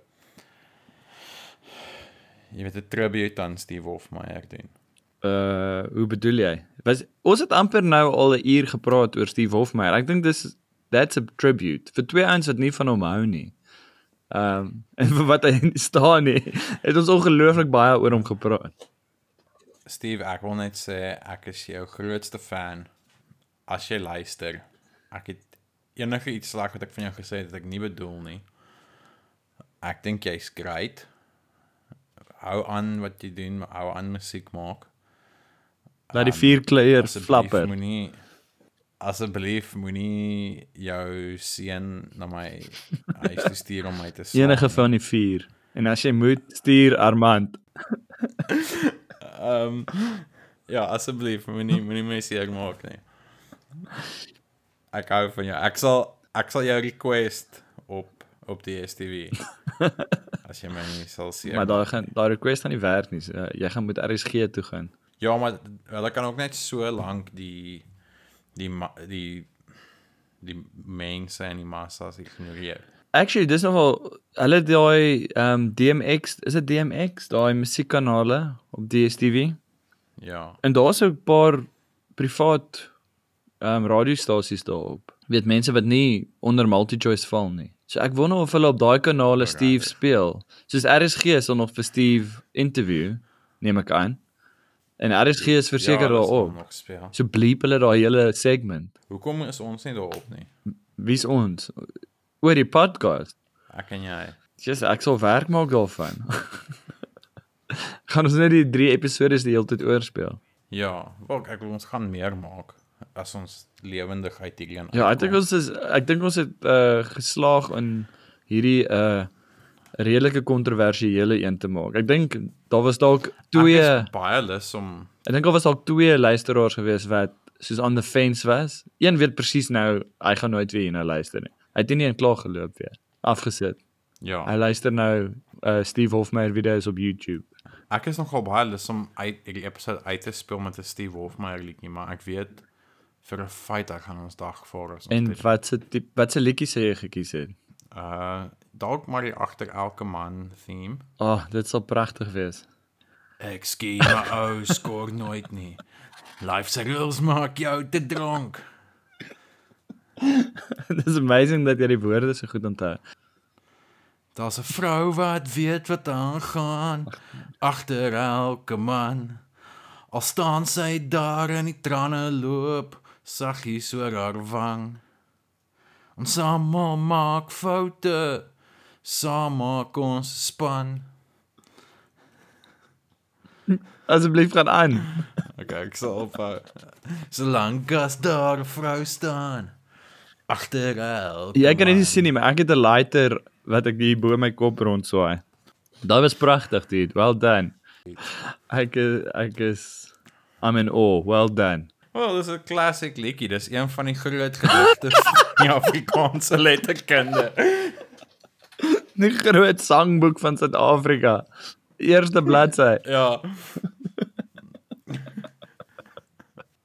[SPEAKER 2] jy weet 'n tribute aan Steve Hofmeyer doen.
[SPEAKER 1] Uh, hoe bedoel jy? Was ons het amper nou al 'n uur gepraat oor Steve Hofmeyer. Ek dink dis that's a tribute vir twee ouens wat nie van hom hou nie. Ehm um, en vir wat hy staan nie, het ons ongelooflik baie oor hom gepraat.
[SPEAKER 2] Steve, ek wil net sê ek is jou grootste fan. As jy luister, ek het enige iets sleg wat ek van jou gesê het wat ek nie bedoel nie. Ek dink jy's great. Hou aan wat jy doen, hou aan musiek maak.
[SPEAKER 1] Laat die vier kleier
[SPEAKER 2] Asseblief
[SPEAKER 1] flapper.
[SPEAKER 2] Moenie asseblief moenie jou seun na my huis toe stuur om my te slaan.
[SPEAKER 1] Enige van die vier. En as jy moet, stuur Armand.
[SPEAKER 2] Ehm um, ja, asseblief moenie moenie my seer maak nie. Ek hou van jou. Ek sal ek sal jou request op op die STV. as jy my nie sal seer.
[SPEAKER 1] Maar daai gaan daai request gaan nie werk nie. So, uh, jy gaan moet RSG toe gaan.
[SPEAKER 2] Ja, maar hulle kan ook net so lank die die die die mense en die massas ignoreer.
[SPEAKER 1] Actually, dis nogal hulle daai ehm um, DMX, is dit DMX, daai musiekkanale op DStv.
[SPEAKER 2] Ja.
[SPEAKER 1] En daar's ook 'n paar privaat um, radiostasies daarop. Weet mense wat nie onder MultiChoice val nie. So ek wonder of hulle op daai kanale Steve speel. Soos RSG sal nog vir Steve interview, neem ek aan. En RSG is verseker
[SPEAKER 2] ja, dis
[SPEAKER 1] daarop. So bleep hulle daai hele segment.
[SPEAKER 2] Hoekom is ons nie daarop nie?
[SPEAKER 1] Wie's ons? Oor die podcast.
[SPEAKER 2] Ek en jy.
[SPEAKER 1] Jesus, ek sal werk maak daarvan. gaan ons net die 3 episodes die hele tyd oorspeel.
[SPEAKER 2] Ja, wel ek wil ons gaan meer maak as ons lewendigheid hierheen.
[SPEAKER 1] Ja, ek dink ons is ek dink ons het uh geslaag in hierdie uh redelike kontroversiële een te maak. Ek dink daar was dalk twee
[SPEAKER 2] baie lus om
[SPEAKER 1] ek dink daar was dalk twee luisteraars gewees wat soos on the fence was. Een weet presies nou hy gaan nooit weer hierna luister nie. Hy het nie een klaar geloop weer. Afgesit.
[SPEAKER 2] ja.
[SPEAKER 1] Hy luister nou uh Steve Hofmeyer video's op YouTube.
[SPEAKER 2] Ek is nogal baie lus om uit hierdie episode uit te speel met 'n Steve Hofmeyer liedjie, maar ek weet vir 'n feit ek gaan ons dag voor as ons
[SPEAKER 1] En
[SPEAKER 2] dit-
[SPEAKER 1] wat se wat se liedjie sê jy gekies het?
[SPEAKER 2] uh dalk maar die agter elke man theme.
[SPEAKER 1] Ag, oh, dit sal pragtig wees.
[SPEAKER 2] Ek skiet my ou skoor nooit nie. Life's rules maak jou te dronk.
[SPEAKER 1] Dis amazing dat jy die woorde so goed onthou.
[SPEAKER 2] Daar's 'n vrou wat weet wat aangaan agter elke man. Al staan sy daar en die trane loop saggies oor haar wang. Ons almal maak foute, saam maak ons span.
[SPEAKER 1] Asseblief gaan aan.
[SPEAKER 2] Okay, ek sal ophou. Solank as daar 'n vrou staan agter elke
[SPEAKER 1] Jy kan dit nie sien nie, maar ek het 'n lighter wat ek hier bo my kop rondswaai. Daai was pragtig, dude. Well done. Ek ek is I'm in awe. Well done.
[SPEAKER 2] Wel, dis 'n classic liedjie. Dis een van die groot gedigte in Afrikaanse letterkunde.
[SPEAKER 1] Die groot sangboek van Suid-Afrika. Eerste bladsy.
[SPEAKER 2] Ja.